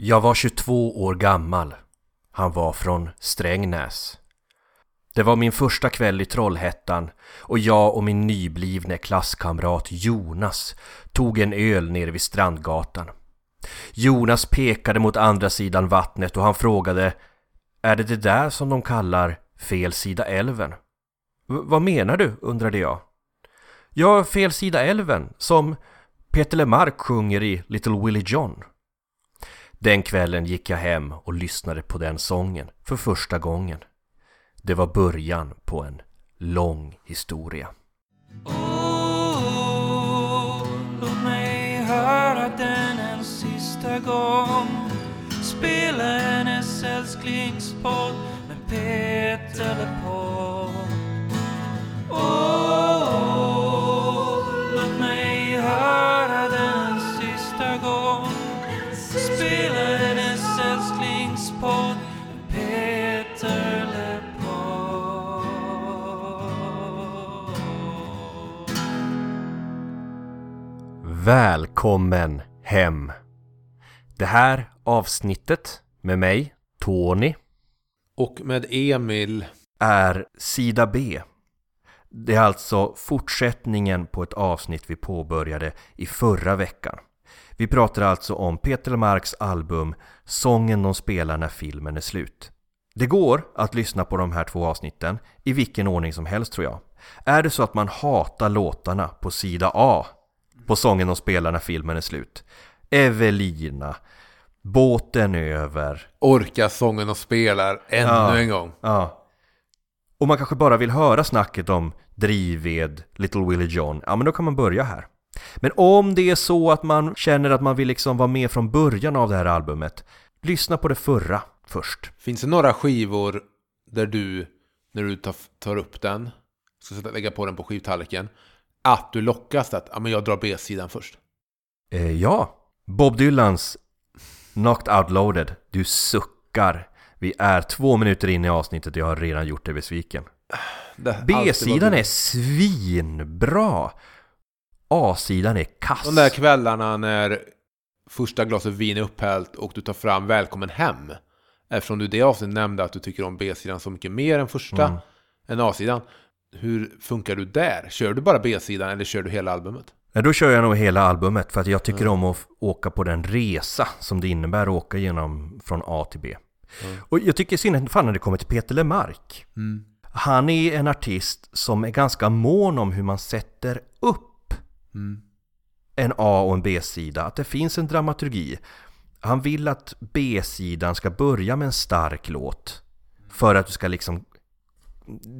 Jag var 22 år gammal. Han var från Strängnäs. Det var min första kväll i Trollhättan och jag och min nyblivne klasskamrat Jonas tog en öl nere vid Strandgatan. Jonas pekade mot andra sidan vattnet och han frågade Är det det där som de kallar fel sida älven? vad menar du? undrade jag. Ja, fel sida älven, som Peter Lemark sjunger i Little Willie John. Den kvällen gick jag hem och lyssnade på den sången för första gången. Det var början på en lång historia. Oh, låt mig höra den en sista gång Spela hennes älsklingspodd med Peter LePaul oh, Välkommen hem! Det här avsnittet med mig, Tony, Och med Emil. är sida B. Det är alltså fortsättningen på ett avsnitt vi påbörjade i förra veckan. Vi pratar alltså om Peter Marks album Sången de spelar när filmen är slut. Det går att lyssna på de här två avsnitten i vilken ordning som helst tror jag. Är det så att man hatar låtarna på sida A på Sången de spelar när filmen är slut Evelina Båten över Orka sången och spelar ännu Ja. en gång. Ja. Och man kanske bara vill höra snacket om Drivved, Little Willie John, ja men då kan man börja här. Men om det är så att man känner att man vill liksom vara med från början av det här albumet, lyssna på det förra först. Finns det några skivor där du, när du tar, tar upp den, ska lägga på den på skivtallriken, att du lockas att ja, men jag drar B-sidan först? Eh, ja, Bob Dylans Knocked Out Loaded, du suckar. Vi är två minuter in i avsnittet och jag har redan gjort dig besviken. B-sidan är svinbra. A-sidan är kass. De där kvällarna när första glaset vin är upphällt och du tar fram Välkommen hem. Eftersom du i det avsnittet nämnde att du tycker om B-sidan så mycket mer än första, Mm. än A-sidan. Hur funkar du där? Kör du bara B-sidan eller kör du hela albumet? Nej, då kör jag nog hela albumet för att jag tycker om att åka på den resa som det innebär att åka genom från A till B. Och jag tycker i synnerhet fan när det kommer till Peter Lemark. Mm. Han är en artist som är ganska mån om hur man sätter upp Mm. en A och en B-sida, att det finns en dramaturgi. Han vill att B-sidan ska börja med en stark låt för att du ska liksom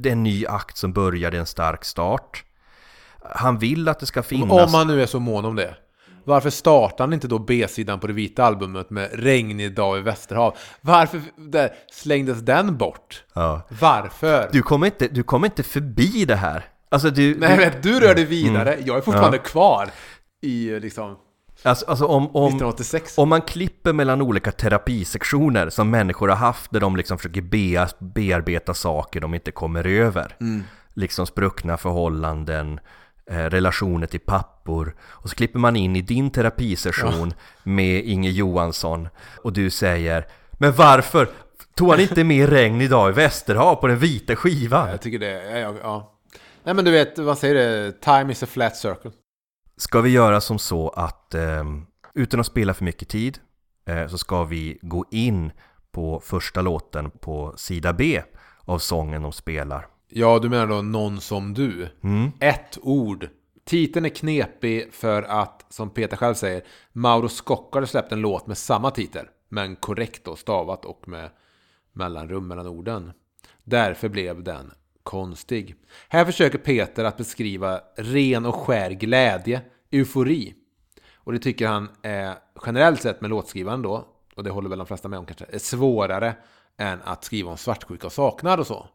det är en ny akt som börjar, det är en stark start. Han vill att det ska finnas... Om man nu är så mån om det. Varför startar han inte då B-sidan på det vita albumet med Regnig dag i Västerhav? Varför där slängdes den bort? Ja. Varför? Du kommer inte, du kommer inte förbi det här. Alltså du... Nej, du men du rör dig vidare. Jag är fortfarande Ja. kvar i liksom alltså, alltså om, om, 1986. om man klipper mellan olika terapisektioner som människor har haft där de liksom försöker bea, bearbeta saker de inte kommer över. Mm. Liksom spruckna förhållanden, eh, relationer till pappor. Och så klipper man in i din terapisession med Inge Johansson och du säger Men varför tog han inte med regn idag i Västerhav på den vita skivan? Jag tycker det, ja, ja, ja. Nej men du vet, vad säger det? Time is a flat circle. Ska vi göra som så att eh, utan att spela för mycket tid eh, så ska vi gå in på första låten på sida B av sången de spelar. Ja, du menar då någon som du. Mm. Ett ord. Titeln är knepig för att, som Peter själv säger, Mauro Scocca hade släppt en låt med samma titel. Men korrekt då, stavat och med mellanrum mellan orden. Därför blev den konstig. Här försöker Peter att beskriva ren och skär glädje, eufori. Och det tycker han är generellt sett med låtskrivaren då, och det håller väl de flesta med om kanske, är svårare än att skriva om svartsjuka och saknad och så.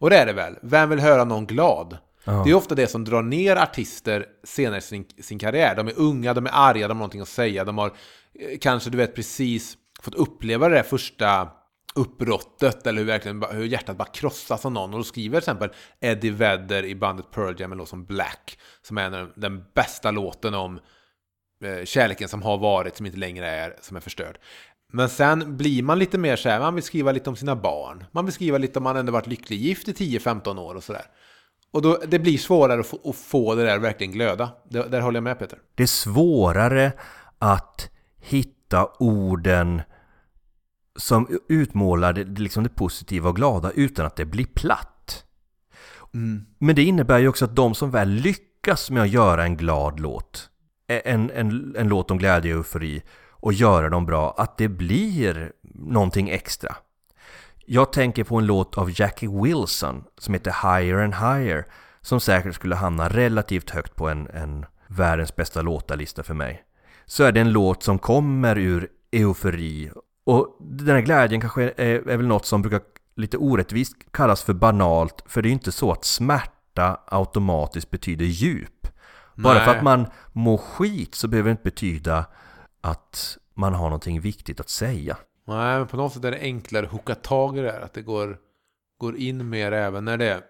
Och det är det väl. Vem vill höra någon glad? Det är ofta det som drar ner artister senare i sin, sin karriär. De är unga, de är arga, de har någonting att säga. De har eh, kanske, du vet, precis fått uppleva det där första uppbrottet eller hur, verkligen, hur hjärtat bara krossas av någon. Och då skriver till exempel Eddie Vedder i bandet Pearl Jam en låt som Black, som är den, den bästa låten om eh, kärleken som har varit, som inte längre är, som är förstörd. Men sen blir man lite mer så här, man vill skriva lite om sina barn. Man vill skriva lite om man ändå varit lycklig gift i 10-15 år och sådär. Och då, det blir svårare att få, att få det där verkligen glöda. Det, där håller jag med Peter. Det är svårare att hitta orden som utmålar det, liksom det positiva och glada utan att det blir platt. Men det innebär ju också att de som väl lyckas med att göra en glad låt, en, en, en låt om glädje och eufori och göra dem bra, att det blir någonting extra. Jag tänker på en låt av Jackie Wilson som heter Higher and Higher som säkert skulle hamna relativt högt på en, en världens bästa låtarlista för mig. Så är det en låt som kommer ur eufori och den här glädjen kanske är, är väl något som brukar lite orättvist kallas för banalt för det är ju inte så att smärta automatiskt betyder djup. Bara Nej. för att man mår skit så behöver det inte betyda att man har någonting viktigt att säga. Nej, men på något sätt är det enklare att hooka tag i det här. Att det går, går in mer även när det är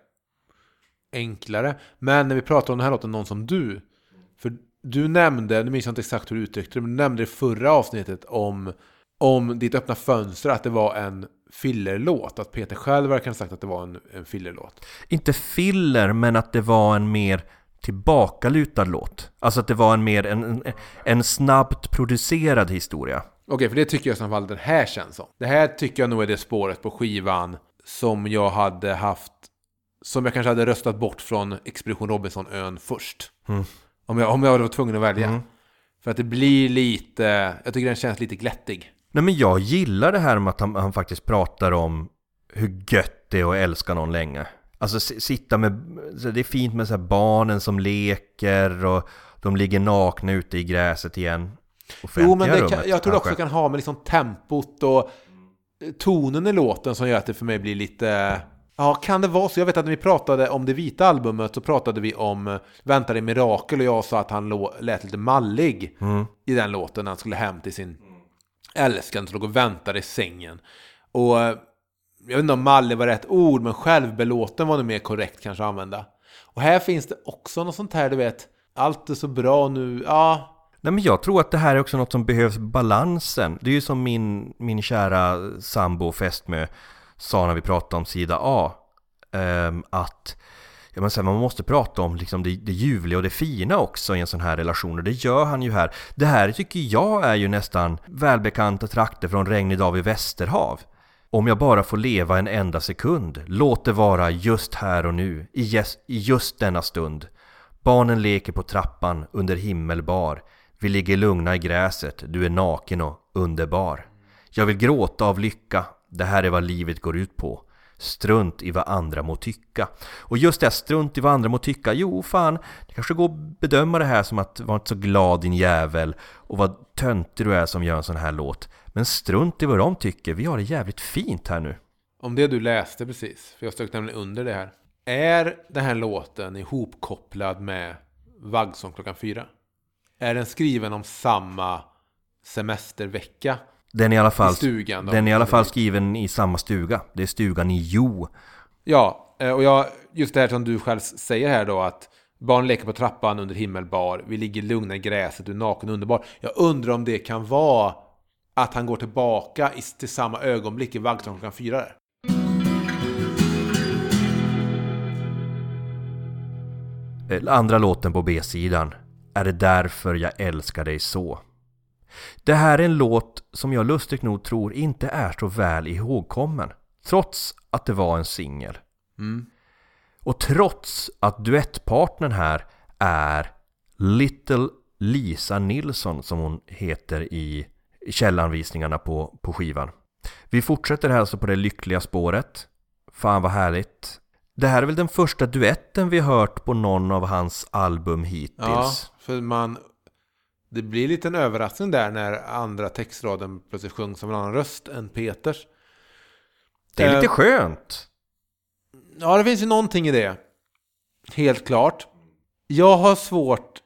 enklare. Men när vi pratar om den här låten, Någon som du. För du nämnde, nu minns jag inte exakt hur du uttryckte det, men du nämnde i förra avsnittet om, om ditt öppna fönster att det var en fillerlåt. Att Peter själv verkar ha sagt att det var en, en fillerlåt. Inte filler, men att det var en mer tillbakalutad låt. Alltså att det var en mer en, en, snabbt producerad historia. Okej, för det tycker jag i så fall den här känns som. Det här tycker jag nog är det spåret på skivan som jag hade haft, som jag kanske hade röstat bort från Expedition Robinson-ön först. Om, jag, om jag var tvungen att välja. För att det blir lite, jag tycker den känns lite glättig. Nej men jag gillar det här med att han, han faktiskt pratar om hur gött det är att älska någon länge. Alltså sitta med, det är fint med så barnen som leker och de ligger nakna ute i gräset igen. Jo, men rummet, kan, jag tror det också kanske. kan ha med liksom tempot och tonen i låten som gör att det för mig blir lite... Ja, kan det vara så? Jag vet att när vi pratade om det vita albumet så pratade vi om eh, Väntar det mirakel och jag sa att han lät lite mallig Mm. i den låten när han skulle hem till sin älskande som låg och väntade i sängen. Och eh, jag vet inte om mallig var rätt ord, men självbelåten var nog mer korrekt kanske att använda. Och här finns det också något sånt här, du vet, allt är så bra nu, ja, Nej men jag tror att det här är också något som behövs balansen. Det är ju som min, min kära sambo och fästmö sa när vi pratade om sida A. Ehm, att ja, men så här, man måste prata om liksom det, det ljuvliga och det fina också i en sån här relation. Och det gör han ju här. Det här tycker jag är ju nästan välbekanta trakter från Regnig dag vid Västerhav. Om jag bara får leva en enda sekund, låt det vara just här och nu, i just, i just denna stund. Barnen leker på trappan under himmelbar. Vi ligger lugna i gräset, du är naken och underbar. Jag vill gråta av lycka, det här är vad livet går ut på. Strunt i vad andra må tycka. Och just det, strunt i vad andra må tycka, jo fan, det kanske går att bedöma det här som att Var inte så glad din jävel och vad töntig du är som gör en sån här låt. Men strunt i vad de tycker, vi har det jävligt fint här nu. Om det du läste precis, för jag strök nämligen under det här. Är den här låten ihopkopplad med Vaggsång klockan fyra? Är den skriven om samma semestervecka? Den är i alla fall, I stugan den är i alla fall skriven i samma stuga. Det är stugan i Jo. Ja, eh, och jag, just det här som du själv säger här då att barn leker på trappan under himmelbar, vi ligger lugna i gräset, du är naken och underbar. Jag undrar om det kan vara att han går tillbaka i, till samma ögonblick i Vaggsång klockan fyra. Där. Eh, Andra låten på B-sidan. Är det därför jag älskar dig så? Det här är en låt som jag lustigt nog tror inte är så väl ihågkommen. Trots att det var en singel. Mm. Och trots att duettpartnern här är Little Lisa Nilsson som hon heter i källanvisningarna på, på skivan. Vi fortsätter här alltså på det lyckliga spåret. Fan vad härligt. Det här är väl den första duetten vi hört på någon av hans album hittills. Ja, för man... Det blir lite en överraskning där när andra textraden plötsligt sjungs av en annan röst än Peters. Det är lite Eh, skönt. Ja, det finns ju någonting i det. Helt klart. Jag har svårt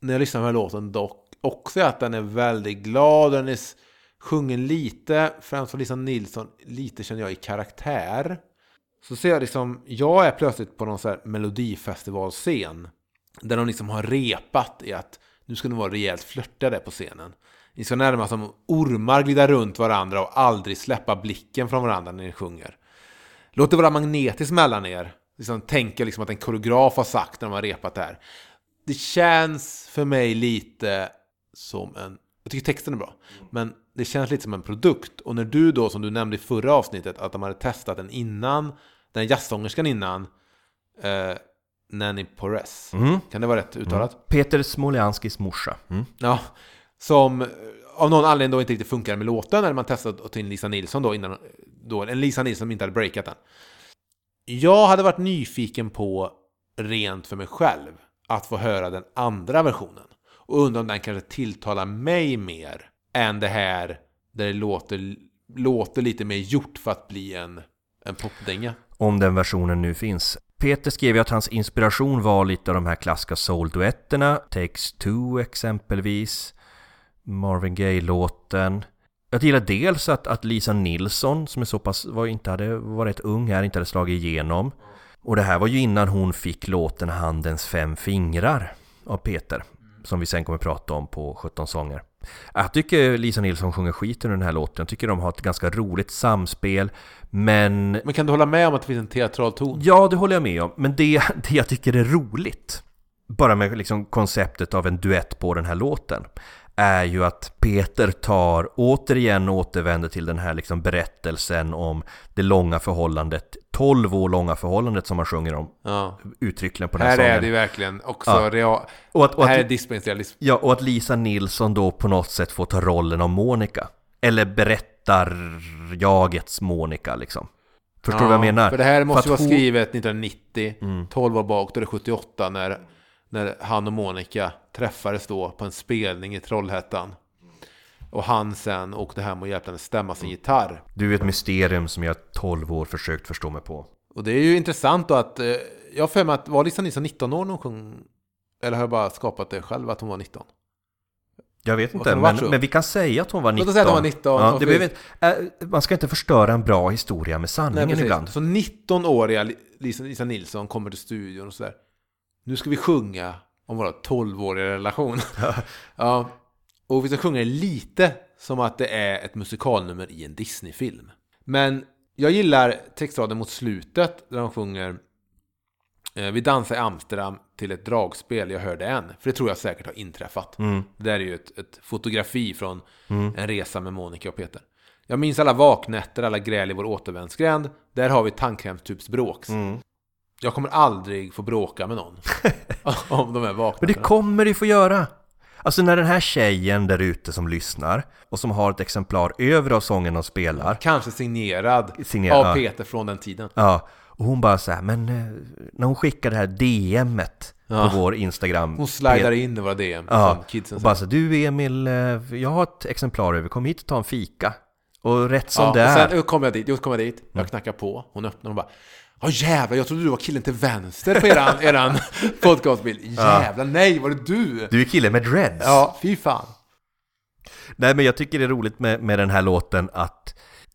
när jag lyssnar på den här låten dock också att den är väldigt glad. Den är sjungen lite, främst av Lisa Nilsson, lite känner jag i karaktär. Så ser jag liksom, jag är plötsligt på någon så här melodifestivalscen. Där de liksom har repat i att nu ska de vara rejält flörtiga där på scenen. Ni ska närmast som ormar glida runt varandra och aldrig släppa blicken från varandra när ni sjunger. Låt det vara magnetiskt mellan er. Liksom, tänka liksom att en koreograf har sagt när de har repat det här. Det känns för mig lite som en... Jag tycker texten är bra. Men det känns lite som en produkt. Och när du då, som du nämnde i förra avsnittet, att de hade testat den innan, den jazzsångerskan innan, eh, Nanny Porres. Mm. Kan det vara rätt uttalat? Peter Smoljanskis morsa. Mm. Ja, som eh, av någon anledning då inte riktigt funkar med låten, eller man testade att ta in Lisa Nilsson då innan, då, en Lisa Nilsson som inte hade breakat den. Jag hade varit nyfiken på, rent för mig själv, att få höra den andra versionen. Och undra om den kanske tilltalar mig mer än det här där det låter, låter lite mer gjort för att bli en, en popdänga. Om den versionen nu finns. Peter skrev ju att hans inspiration var lite av de här klassiska soul-duetterna. Takes Two exempelvis. Marvin Gaye-låten. Jag gillar dels att, att Lisa Nilsson, som är så pass, var, inte hade varit ung här, inte hade slagit igenom. Och det här var ju innan hon fick låten Handens fem fingrar av Peter. Som vi sen kommer prata om på 17 sånger. Jag tycker Lisa Nilsson sjunger skit under den här låten. Jag tycker de har ett ganska roligt samspel. Men Men kan du hålla med om att det finns en teatral ton? Ja, det håller jag med om. Men det, det jag tycker är roligt, bara med liksom konceptet av en duett på den här låten, är ju att Peter tar, återigen återvänder till den här liksom berättelsen om det långa förhållandet, 12 år långa förhållandet som man sjunger om Ja. uttryckligen på den här, Här sången. är det ju verkligen också Ja. real... och att, och här är att, dispensrealism. ja, och att Lisa Nilsson då på något sätt får ta rollen av Monica. Eller berättar jagets Monica liksom. Förstår du vad jag menar? För det här måste ju att vara hon- skrivet 1990, Mm. 12 år bak, då är det 78, när, när han och Monica träffades då på en spelning i Trollhättan. Och han sen åkte hem och hjälpte henne stämma sin gitarr. Du är ett mysterium som jag 12 år försökt förstå mig på. Och det är ju intressant då att, eh, jag har för mig att, var Lisa Nilsson 19 år när hon sjöng? Eller har jag bara skapat det själv att hon var 19? Jag vet inte, men, men vi kan säga att hon var 19. Låt oss säga att hon var 19, Ja, det behöver, inte- äh, man ska inte förstöra en bra historia med sanningen precis. ibland. Så 19-åriga Li- Lisa, Lisa Nilsson kommer till studion och sådär. Nu ska vi sjunga om vår 12-åriga relation. ja. Och vi ska sjunga lite som att det är ett musikalnummer i en Disney-film. Men jag gillar textraden mot slutet där de sjunger eh, Vi dansar i Amsterdam till ett dragspel, jag hörde en. För det tror jag säkert har inträffat. Mm. Det där är ju ett, ett fotografi från en resa med Monica och Peter. Jag minns alla vaknätter, alla gräl i vår återvändsgränd. Där har vi tandkrämstubsbråks. Mm. Jag kommer aldrig få bråka med någon. Om de här Men det kommer du få göra! Alltså när den här tjejen där ute som lyssnar och som har ett exemplar över av sången de spelar. Kanske signerad, Signerad, av Peter från den tiden. Ja, och hon bara så här, men eh, när hon skickar det här DMet Ja. på vår Instagram. Hon slidar in i våra DM Ja, och bara säger. så du Emil, eh, jag har ett exemplar över, kom hit och ta en fika. Och rätt som Ja, det är sen kom jag dit, jag kom jag dit, jag knackar på, hon öppnar och bara Ja jävlar, jag trodde du var killen till vänster på eran, eran podcastbild. Jävlar, nej, var det du? Du är killen med dreads! Ja, fy fan. Nej men jag tycker det är roligt med, med den här låten att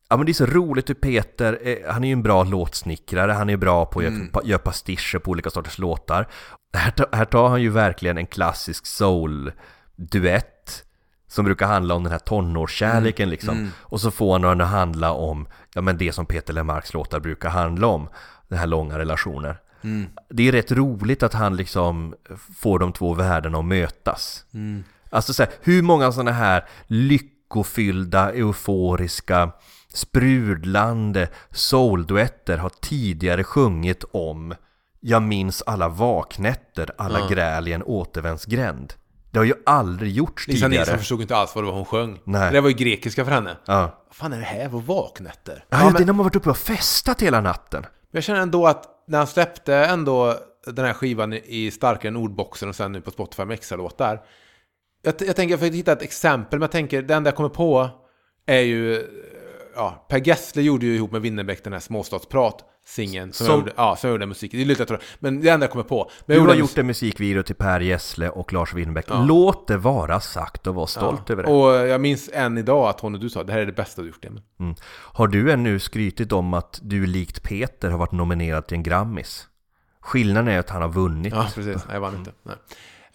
Ja men det är så roligt hur Peter, eh, han är ju en bra låtsnickrare, han är bra på att Mm. göra, göra pastischer på olika sorters låtar. Här, ta- här tar han ju verkligen en klassisk soul-duett som brukar handla om den här tonårskärleken Mm. liksom. Och så får han den att handla om, ja men det som Peter Lemarks låtar brukar handla om, den här långa relationer. Mm. Det är rätt roligt att han liksom får de två världarna att mötas. Mm. Alltså så här, hur många sådana här lyckofyllda, euforiska, sprudlande soulduetter har tidigare sjungit om Jag minns alla vaknätter, alla Ja. gräl i en återvändsgränd. Det har ju aldrig gjorts Lisa tidigare. Nilsson förstod inte alls vad det var hon sjöng. Nej. Det var ju grekiska för henne. Ja. Vad fan är det här? Vad vaknätter? Ja, Ja, det är men när man varit uppe och festat hela natten jag känner ändå att när han släppte ändå den här skivan i starkare än ordboxen och sen nu på Spotify med extra-låtar. Jag, jag tänker, jag försöker hitta ett exempel, men jag tänker, det enda jag kommer på är ju... Ja, Per Gessle gjorde ju ihop med Winnerbäck den här Småstadsprat, singeln, som, Som- Jag gjorde, ja, som jag gjorde musik. Det är lite jag tror, men det enda jag kommer på. Men Du har gjort en musikvideo till Per Gessle och Lars Winnerbäck. Ja. Låt det vara sagt och var stolt ja. över det. Och jag minns än idag att hon och du sa det här är det bästa du gjort, Emil. Mm. Har du ännu skrytit om att du likt Peter har varit nominerad till en Grammis? Skillnaden är att han har vunnit. Ja, precis. Nej, jag vann inte. Nej.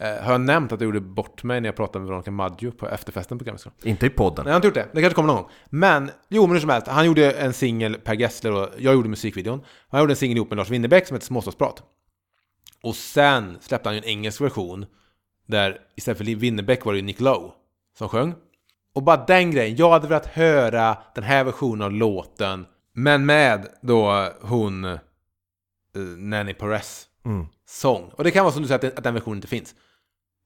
Eh, har jag nämnt att jag gjorde bort mig när jag pratade med Veronica Maggio på efterfesten på Gamla Inte i podden. Nej, jag har inte gjort det. Det kanske kommer någon gång. Men, jo men hur som helst. Han gjorde en singel, Per Gessler och jag gjorde musikvideon. Han gjorde en singel ihop med Lars Winnerbäck som heter Småstadsprat. Och sen släppte han ju en engelsk version. Där istället för Winnerbäck var det ju Nick Lowe som sjöng. Och bara den grejen. Jag hade velat höra den här versionen av låten. Men med då hon eh, Nanny Perez Mm. sång. Och det kan vara som du säger att den versionen inte finns.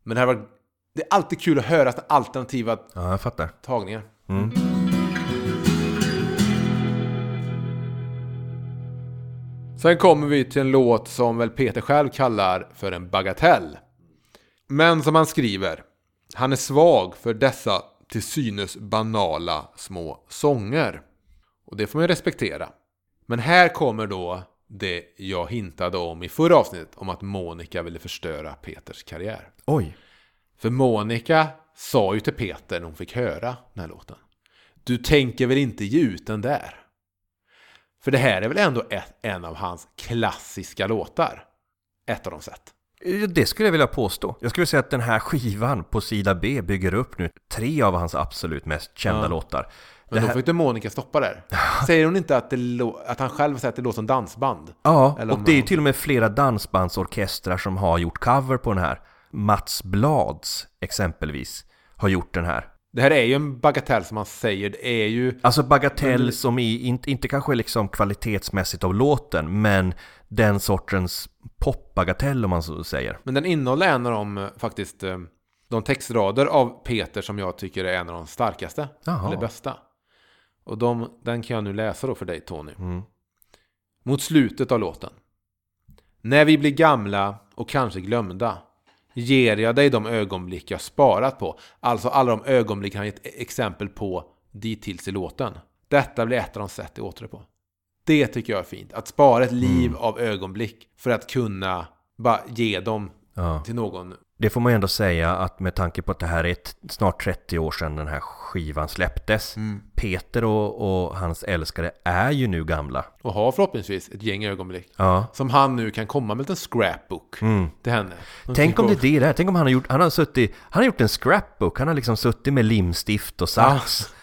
Men det här var... Det är alltid kul att höra alternativa Ja, jag fattar. tagningar. Mm. Sen kommer vi till en låt som väl Peter själv kallar för en bagatell. Men som han skriver, han är svag för dessa till synes banala små sånger. Och det får man ju respektera. Men här kommer då det jag hintade om i förra avsnittet om att Monica ville förstöra Peters karriär. Oj. För Monica sa ju till Peter när hon fick höra den här låten. Du tänker väl inte ge ut den där? För det här är väl ändå ett, en av hans klassiska låtar? Ett av de sett. Eh, Det skulle jag vilja påstå. Jag skulle säga att den här skivan på sida B bygger upp nu tre av hans absolut mest kända Ja. låtar. Men Det då här- fick inte Monica stoppa där. Säger hon inte att, att han själv säger att det låter som dansband? Ja, Eller och det är ju man- till och med flera dansbandsorkestrar som har gjort cover på den här. Mats Blads exempelvis har gjort den här. Det här är ju en bagatell som han säger. Det är ju... Alltså bagatell som i, inte, inte kanske liksom kvalitetsmässigt av låten, men den sortens popbagatell om man så säger. Men den innehåller en av de faktiskt eh, de textrader av Peter som jag tycker är en av de starkaste. Jaha. Eller bästa. Och de, den kan jag nu läsa då för dig Tony. Mm. Mot slutet av låten. När vi blir gamla och kanske glömda ger jag dig de ögonblick jag sparat på. Alltså alla de ögonblick han gett exempel på dittills i låten. Detta blir ett av de sätt jag åter på. Det tycker jag är fint. Att spara ett liv av ögonblick för att kunna bara ge dem Ja. till någon. Det får man ju ändå säga att med tanke på att det här är ett, snart 30 år sedan den här skivan släpptes. Peter och, och hans älskare är ju nu gamla. Och har förhoppningsvis ett gäng ögonblick. Ja. Som han nu kan komma med en liten scrapbook till henne. Tänk om det är det där. Tänk om han har gjort, han har suttit, han har gjort en scrapbook. Han har liksom suttit med limstift och sax.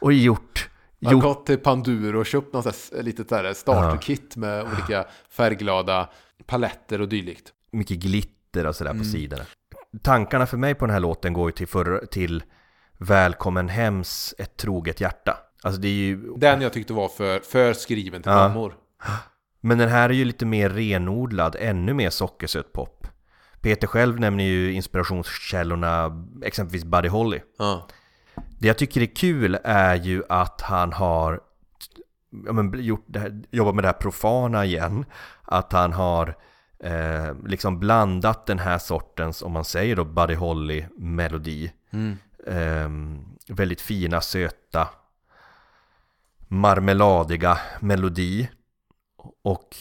Och gjort, Man har gått till Panduro och köpt något litet starterkit med olika färgglada paletter och dylikt. mycket glitter och sådär Mm. på sidorna. Tankarna för mig på den här låten går ju till, förr, till Välkommen hems, ett troget hjärta. Alltså det är ju, Den jag tyckte var för, för skriven till Ja. mammor. men den här är ju lite mer renodlad, ännu mer sockersött pop. Peter själv nämner ju inspirationskällorna, exempelvis Buddy Holly. Ja. Det jag tycker är kul är ju att han har ja, men, gjort det här, jobbat med det här profana igen. Att han har eh, liksom blandat den här sortens, om man säger då Buddy Holly-melodi. Mm. Eh, väldigt fina, söta, marmeladiga melodi. Och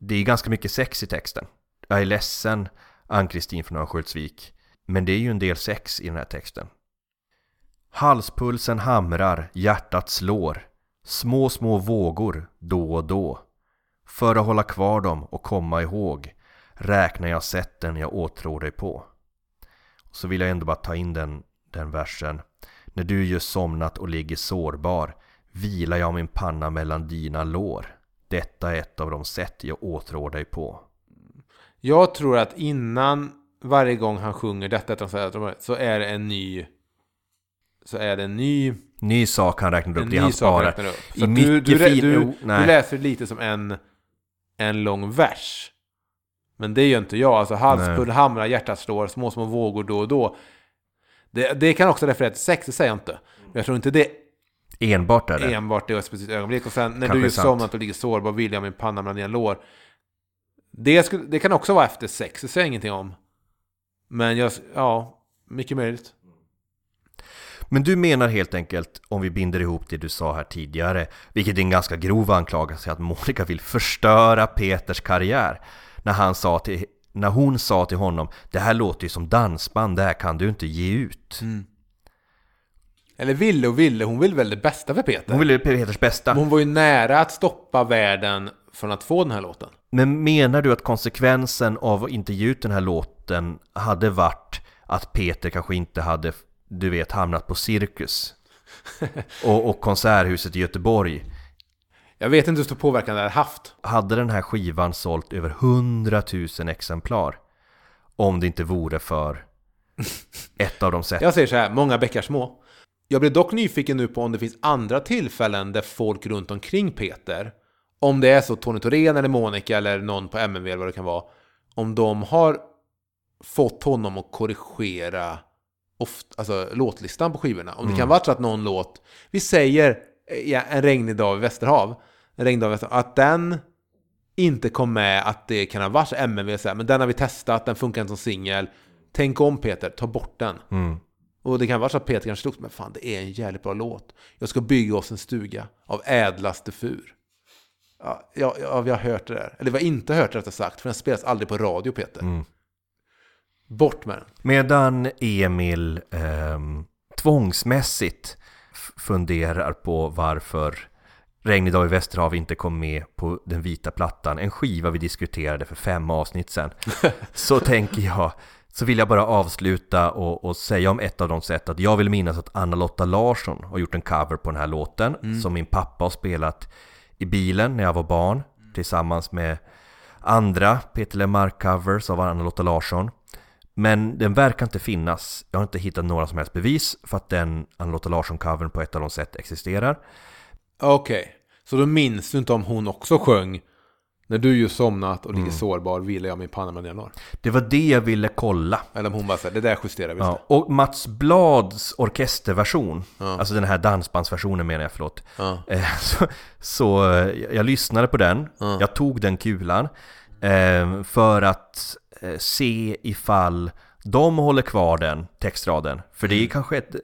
det är ganska mycket sex i texten. Jag är ledsen, Ann-Kristin från Örnsköldsvik. Men det är ju en del sex i den här texten. Halspulsen hamrar, hjärtat slår. Små, små vågor då och då. För att hålla kvar dem och komma ihåg räknar jag sätten jag åtrår dig på. Så vill jag ändå bara ta in den, den versen. När du just somnat och ligger sårbar vilar jag min panna mellan dina lår. Detta är ett av de sätt jag åtrår dig på. Jag tror att innan varje gång han sjunger detta så är det en ny så är det en ny, Ny sak han räknar upp, det han sparar. I du, du, du, Jo, du, läser lite som en, en lång vers. Men det gör inte jag. Alltså halspull, hamrar, hjärtat slår, små små vågor då och då. Det, det kan också referera till sex, det säger jag inte. Men jag tror inte det Enbart är det. enbart det var ett specifikt ögonblick. Och sen när Kanske du sant. somnat och ligger sårbar vill jag min panna mellan dina lår. Det, skulle, det kan också vara efter sex, det säger jag ingenting om. Men jag, ja, mycket möjligt. Men du menar helt enkelt, om vi binder ihop det du sa här tidigare, vilket är en ganska grov anklagelse, att Monica vill förstöra Peters karriär. När, han sa till, när hon sa till honom, det här låter ju som dansband, det här kan du inte ge ut. Eller ville och ville, hon vill väl det bästa för Peter? Hon ville Peters bästa. Men hon var ju nära att stoppa världen från att få den här låten. Men menar du att konsekvensen av att inte ge ut den här låten hade varit att Peter kanske inte hade, du vet, hamnat på Cirkus och, och Konserthuset i Göteborg? Jag vet inte hur stor påverkan det har haft. Hade den här skivan sålt över 100 000 exemplar? Om det inte vore för ett av de sätt. Jag säger så här, många bäckar små. Jag blir dock nyfiken nu på om det finns andra tillfällen där folk runt omkring Peter, om det är så Tony Thorén eller Monica eller någon på MMV eller vad det kan vara, om de har fått honom att korrigera ofta, alltså, låtlistan på skivorna. Om det kan vara så att någon låt, vi säger ja, En regnig dag i Västerhav, en regnig dag i Västerhav, att den inte kom med, att det kan ha varit här, men den har vi testat, den funkar inte som singel. Tänk om Peter, ta bort den. Mm. Och det kan vara så att Peter kanske slogs, men fan det är en jävligt bra låt. Jag ska bygga oss en stuga av ädlaste fur. Ja, ja, ja vi har hört det där. Eller vi har inte hört det rättare sagt, för den spelas aldrig på radio Peter. Mm. Bort med den. Medan Emil ehm, tvångsmässigt funderar på varför Regnig dag i Västerhav inte kom med på den vita plattan, en skiva vi diskuterade för fem avsnitt sedan, så tänker jag, så vill jag bara avsluta och, och säga om ett av de sätt att jag vill minnas att Anna-Lotta Larsson har gjort en cover på den här låten som min pappa har spelat i bilen när jag var barn tillsammans med andra Peter Lemark-covers av Anna-Lotta Larsson. Men den verkar inte finnas. Jag har inte hittat några som helst bevis för att den Anna-Lotta Larsson-covern på ett av de sätt existerar. Okej, så då minns du inte om hon också sjöng När du ju somnat och ligger Mm. sårbar vilar jag min panna dina lår. Det var det jag ville kolla. Eller om hon bara säger det där justerar vi Ja, och Mats Blads orkesterversion, Ja. alltså den här dansbandsversionen menar jag, förlåt. Ja. Eh, Så, så eh, jag lyssnade på den, Ja. jag tog den kulan eh, för att se ifall de håller kvar den textraden. För det är Mm. kanske ett...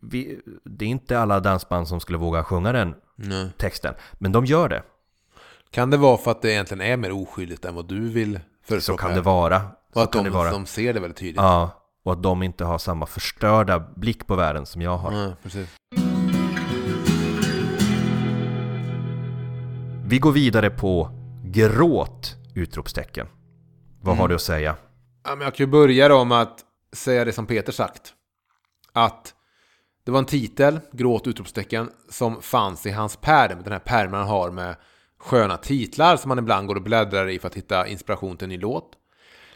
Vi, det är inte alla dansband som skulle våga sjunga den Nej. texten, men de gör det. Kan det vara för att det egentligen är mer oskyldigt än vad du vill Så förespråka? kan det vara. Och Så att de, det vara. de ser det väldigt tydligt. Ja, och att de inte har samma förstörda blick på världen som jag har. Ja, precis. Vi går vidare på gråt! Utropstecken. Vad har Mm. du att säga? Ja, men jag kan ju börja då med att säga det som Peter sagt. Att det var en titel, gråt utropstecken, som fanns i hans pärm. Den här pärmen han har med sköna titlar som han ibland går och bläddrar i för att hitta inspiration till en ny låt.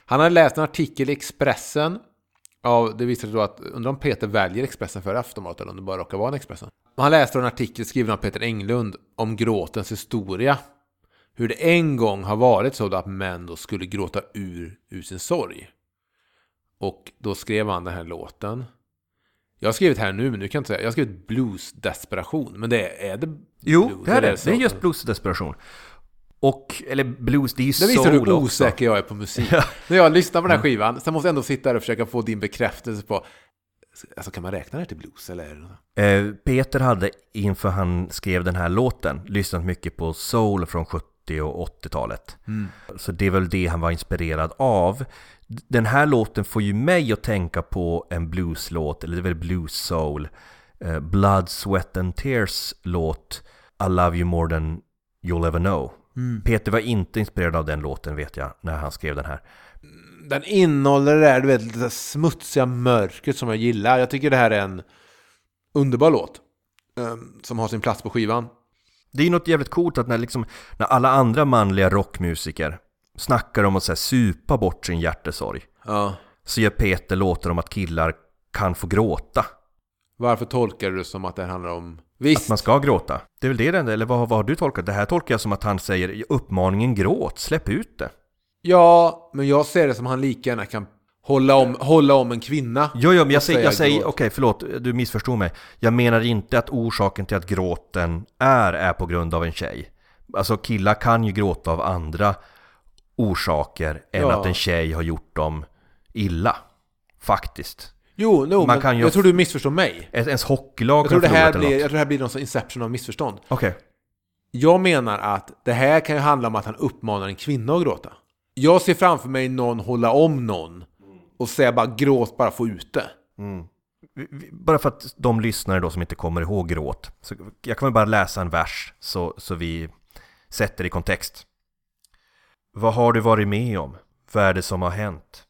Han hade läst en artikel i Expressen. Av, det visar sig då att, undrar om Peter väljer Expressen för Aftonbladet eller om det bara råkar vara en Expressen. Han läste en artikel skriven av Peter Englund om gråtens historia. Hur det en gång har varit så att män då skulle gråta ur, ur sin sorg. Och då skrev han den här låten. Jag har skrivit här nu, men nu kan jag inte säga. Jag har skrivit blues-desperation. Men det är, är det Jo, blues, det är det. så? Det är just blues och desperation. Och, eller blues, det är ju Det visar soul hur också. osäker jag är på musik. När jag lyssnar på den här skivan, så måste jag ändå sitta där och försöka få din bekräftelse på... Alltså kan man räkna det här till blues eller? är det? Eh, Peter hade inför han skrev den här låten lyssnat mycket på soul från 70 och 80-talet. Mm. Så det är väl det han var inspirerad av. Den här låten får ju mig att tänka på en blueslåt, eller det är väl blues soul. Eh, Blood, Sweat and Tears låt I Love You More Than You'll Ever Know. Mm. Peter var inte inspirerad av den låten vet jag, när han skrev den här. Den innehåller det där, du vet, lite smutsiga mörkret som jag gillar. Jag tycker det här är en underbar låt. ehm, som har sin plats på skivan. Det är ju något jävligt coolt att när, liksom, när alla andra manliga rockmusiker snackar om att så här, supa bort sin hjärtesorg Ja. så gör Peter låtar om att killar kan få gråta. Varför tolkar du det som att det handlar om... Visst, Att man ska gråta. Det är väl det den, eller vad, vad har du tolkat? Det här tolkar jag som att han säger uppmaningen gråt, släpp ut det. ja, men jag ser det som att han lika gärna kan hålla om, hålla om en kvinna. Jo, jo, men jag säger, jag säger okej, förlåt, du missförstod mig. Jag menar inte att orsaken till att gråten är, är på grund av en tjej. Alltså killar kan ju gråta av andra orsaker än Ja. att en tjej har gjort dem illa. Faktiskt. Jo, no, Man men jag tror du missförstår mig. Ens hockeylag Jag tror, det här blir, eller jag något. tror det här blir någon sån inception av missförstånd. Okej. Jag menar att det här kan ju handla om att han uppmanar en kvinna att gråta. Jag ser framför mig någon hålla om någon och säga bara gråt, bara få ut det. Vi- Bara för att de lyssnare då som inte kommer ihåg gråt. Så jag kan väl bara läsa en vers så, så vi sätter i kontext. Vad har du varit med om? Vad är det som har hänt?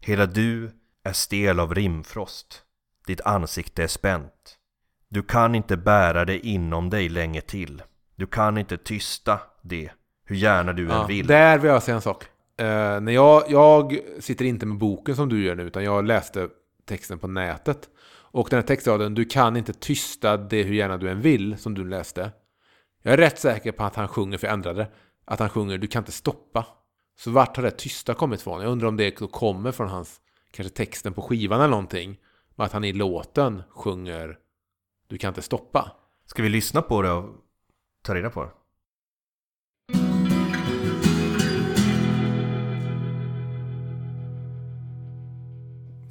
Hela du är stel av rimfrost. Ditt ansikte är spänt. Du kan inte bära det inom dig länge till. Du kan inte tysta det, hur gärna du än vill. Där vill jag säga en sak. Eh, när jag, jag sitter inte med boken som du gör nu, utan jag läste texten på nätet. Och den här textraden, du kan inte tysta det hur gärna du än vill, som du läste. Jag är rätt säker på att han sjunger, för jag ändrade, att han sjunger du kan inte stoppa. Så vart har det tysta kommit ifrån? Jag undrar om det kommer från hans, kanske texten på skivan eller någonting. Men att han i låten sjunger du kan inte stoppa. Ska vi lyssna på det och ta reda på det?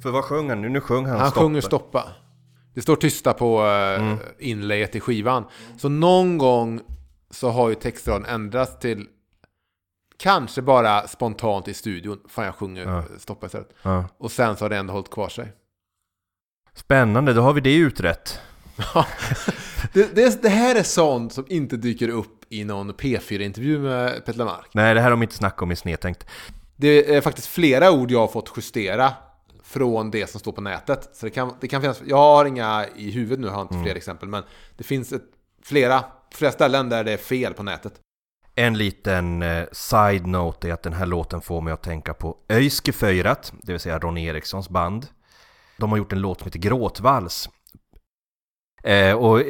För vad sjöng han nu? Nu sjöng han, Han stoppa. sjunger stoppa. Det står tysta på uh, inlägget i skivan. Så någon gång så har ju textraden ändrats till kanske bara spontant i studion. Fan jag sjunger Ja. stoppa istället. Ja. Och sen så har det ändå hållit kvar sig. Spännande, då har vi det utrett. Det, det, det här är sånt som inte dyker upp i någon P4-intervju med Petter Mark. Nej, det här har de inte snackat om i Snedtänkt. Det är faktiskt flera ord jag har fått justera från det som står på nätet. Så det kan, det kan finnas, jag har inga i huvudet nu, jag har inte fler exempel, men det finns ett, flera, flera ställen där det är fel på nätet. En liten eh, side-note är att den här låten får mig att tänka på Öiskeföjrat, det vill säga Ronny Erikssons band. De har gjort en låt som heter Gråtvals. Eh, och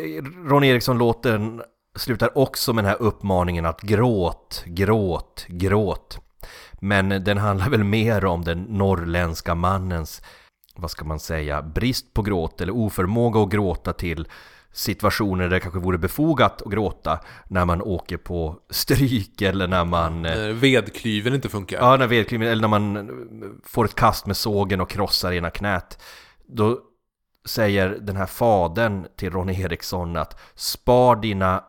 Ronny Eriksson-låten slutar också med den här uppmaningen att gråt, gråt, gråt. Men den handlar väl mer om den norrländska mannens, vad ska man säga, brist på gråt eller oförmåga att gråta till situationer där det kanske vore befogat att gråta när man åker på stryk eller när man När vedklyven inte funkar. Ja, när vedklyvningen, eller när man får ett kast med sågen och krossar ena knät. Då säger den här fadern till Ronny Eriksson att spar dina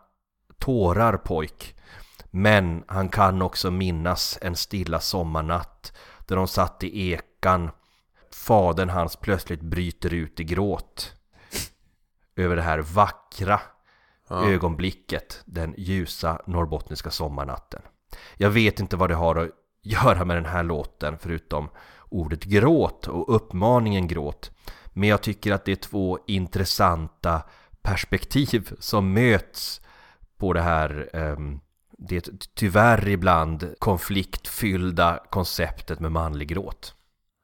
tårar pojk. Men han kan också minnas en stilla sommarnatt där de satt i ekan. Fadern hans plötsligt bryter ut i gråt. Över det här vackra Ja. ögonblicket den ljusa norrbottniska sommarnatten. Jag vet inte vad det har att göra med den här låten förutom ordet gråt och uppmaningen gråt. Men jag tycker att det är två intressanta perspektiv som möts på det här ehm, det tyvärr ibland konfliktfyllda konceptet med manlig gråt.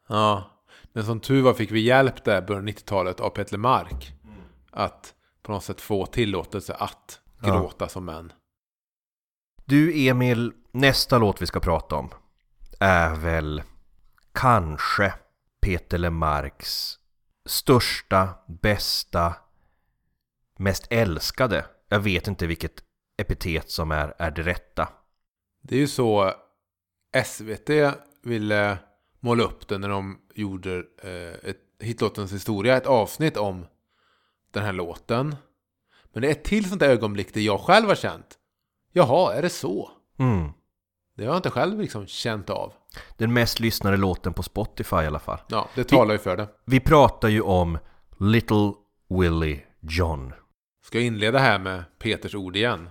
Ja. Men som tur var fick vi hjälp där början av 90-talet av Petter Mark. Att på något sätt få tillåtelse att Ja. gråta som män. Du Emil, nästa låt vi ska prata om är väl kanske Peter Lemarks största, bästa, mest älskade. Jag vet inte vilket epitet som är, är det rätta. Det är ju så SVT ville måla upp det när de gjorde eh, ett hitlåtens historia, ett avsnitt om den här låten. Men det är ett till sånt där ögonblick där jag själv har känt. Jaha, är det så? Mm. Det har jag inte själv liksom känt av. Den mest lyssnade låten på Spotify i alla fall. Ja, det talar ju för det. Vi pratar ju om Little Willie John. Ska jag inleda här med Peters ord igen.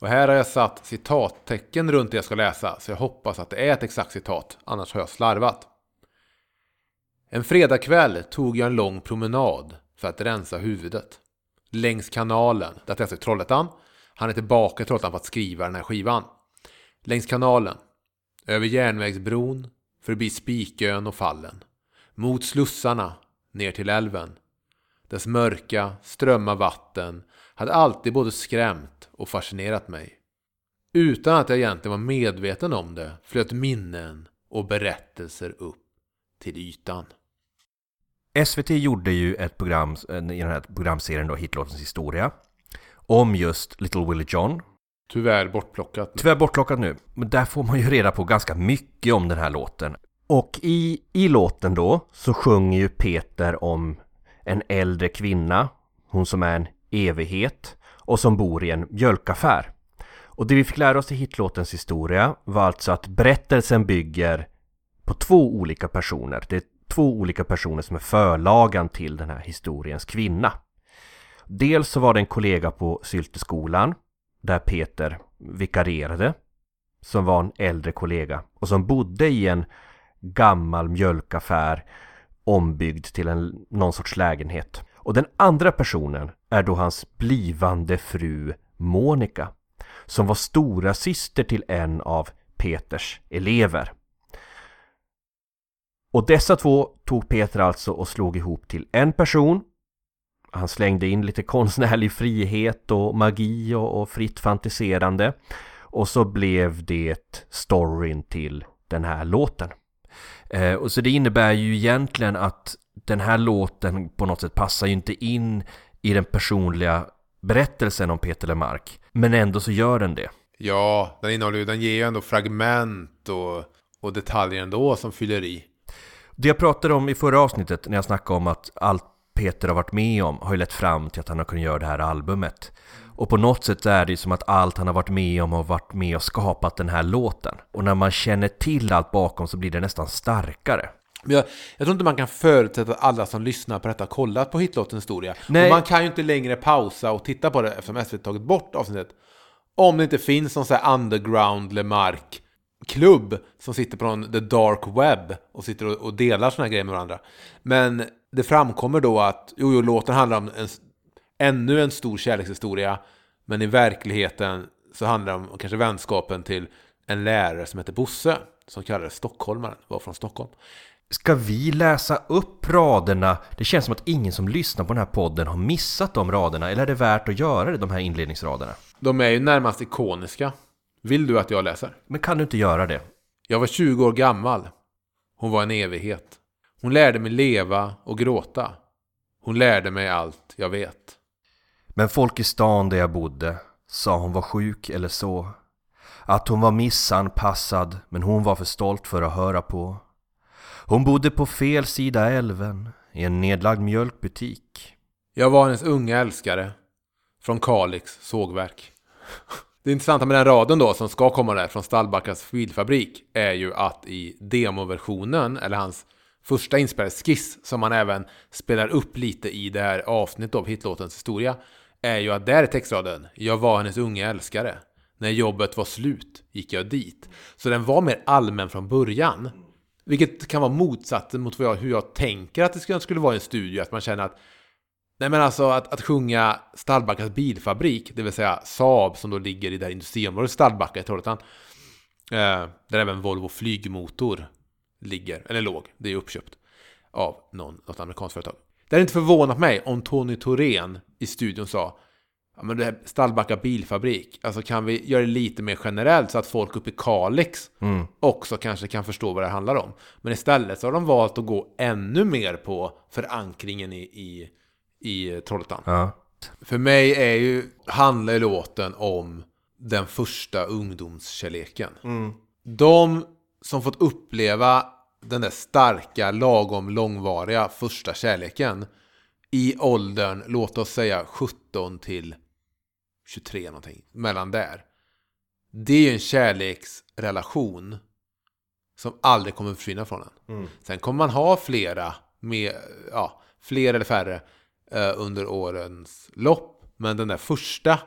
Och här har jag satt citattecken runt det jag ska läsa, så jag hoppas att det är ett exakt citat, annars har jag slarvat. En fredagkväll tog jag en lång promenad för att rensa huvudet. Längs kanalen, detta är alltså Trollhättan. Han är tillbaka i Trollhättan för att skriva den här skivan. Längs kanalen, över järnvägsbron, förbi Spikön och Fallen. Mot slussarna, ner till älven. Dess mörka, strömma vatten hade alltid både skrämt och fascinerat mig. Utan att jag egentligen var medveten om det flöt minnen och berättelser upp till ytan. SVT gjorde ju ett program eh, i den här programserien då, Hitlåtens historia. Om just Little Willie John. Tyvärr bortplockat. Tyvärr bortplockat nu, men där får man ju reda på ganska mycket om den här låten. Och i, i låten då så sjunger ju Peter om en äldre kvinna, hon som är en evighet och som bor i en mjölkaffär. Och det vi fick lära oss i hitlåtens historia var alltså att berättelsen bygger på två olika personer. Det är två olika personer som är förlagan till den här historiens kvinna. Dels så var det en kollega på Sylteskolan där Peter vikarierade som var en äldre kollega och som bodde i en gammal mjölkaffär ombyggd till en, någon sorts lägenhet. Och den andra personen är då hans blivande fru Monica som var stora syster till en av Peters elever. Och dessa två tog Peter alltså och slog ihop till en person. Han slängde in lite konstnärlig frihet och magi och, och fritt fantiserande. Och så blev det storyn till den här låten. Eh, och så det innebär ju egentligen att den här låten på något sätt passar ju inte in i den personliga berättelsen om Peter Lemark. Men ändå så gör den det. Ja, den innehåller ju, den ger ju ändå fragment och, och detaljer ändå som fyller i. Det jag pratade om i förra avsnittet när jag snackade om att allt Peter har varit med om har ju lett fram till att han har kunnat göra det här albumet. Och på något sätt är det ju som att allt han har varit med om har varit med och skapat den här låten. Och när man känner till allt bakom så blir det nästan starkare. Men jag, jag tror inte man kan förutsätta att alla som lyssnar på detta har kollat på hitlåtens historia. Nej. Och man kan ju inte längre pausa och titta på det eftersom SVT tagit bort avsnittet. Om det inte finns någon sån här underground Lemark klubb som sitter på någon the dark web och sitter och, och delar såna här grejer med varandra. Men det framkommer då att jo, jo låten handlar om en, ännu en stor kärlekshistoria. Men i verkligheten så handlar det om kanske vänskapen till en lärare som heter Bosse. Som kallades Stockholmaren, var från Stockholm. Ska vi läsa upp raderna? Det känns som att ingen som lyssnar på den här podden har missat de raderna. Eller är det värt att göra det, de här inledningsraderna? De är ju närmast ikoniska. Vill du att jag läser? Men kan du inte göra det? Jag var 20 år gammal. Hon var en evighet. Hon lärde mig leva och gråta. Hon lärde mig allt jag vet. Men folk i stan där jag bodde sa hon var sjuk eller så. Att hon var missanpassad men hon var för stolt för att höra på. Hon bodde på fel sida älven i en nedlagd mjölkbutik. Jag var hennes unga älskare. Från Kalix sågverk. Det intressanta med den raden då som ska komma där från Stallbackas bilfabrik är ju att i demoversionen, eller hans första inspelade skiss som man även spelar upp lite i det här avsnittet av hitlåtens historia är ju att där är textraden Jag var hennes unga älskare. När jobbet var slut gick jag dit. Så den var mer allmän från början. Vilket kan vara motsatsen mot vad jag, hur jag tänker att det skulle, skulle vara i en studio. Att man känner att Nej men alltså att, att sjunga Stallbackas bilfabrik, det vill säga Saab som då ligger i det här industriområdet Stallbacka i Trollhättan. Eh, där även Volvo flygmotor ligger, eller låg, det är uppköpt av någon, något amerikanskt företag. Det hade inte förvånat mig om Tony Thorén i studion sa Ja men det här Stallbacka bilfabrik, alltså kan vi göra det lite mer generellt så att folk uppe i Kalix Mm. också kanske kan förstå vad det handlar om. Men istället så har de valt att gå ännu mer på förankringen i, i, i Trollhättan. Ja. För mig är ju, handlar ju låten om den första ungdomskärleken. De som fått uppleva den där starka, lagom långvariga första kärleken i åldern, låt oss säga 17 till 23 någonting, mellan där. Det är ju en kärleksrelation som aldrig kommer försvinna från en. Sen kommer man ha flera, med, ja, fler eller färre eh, under årens lopp. Men den där första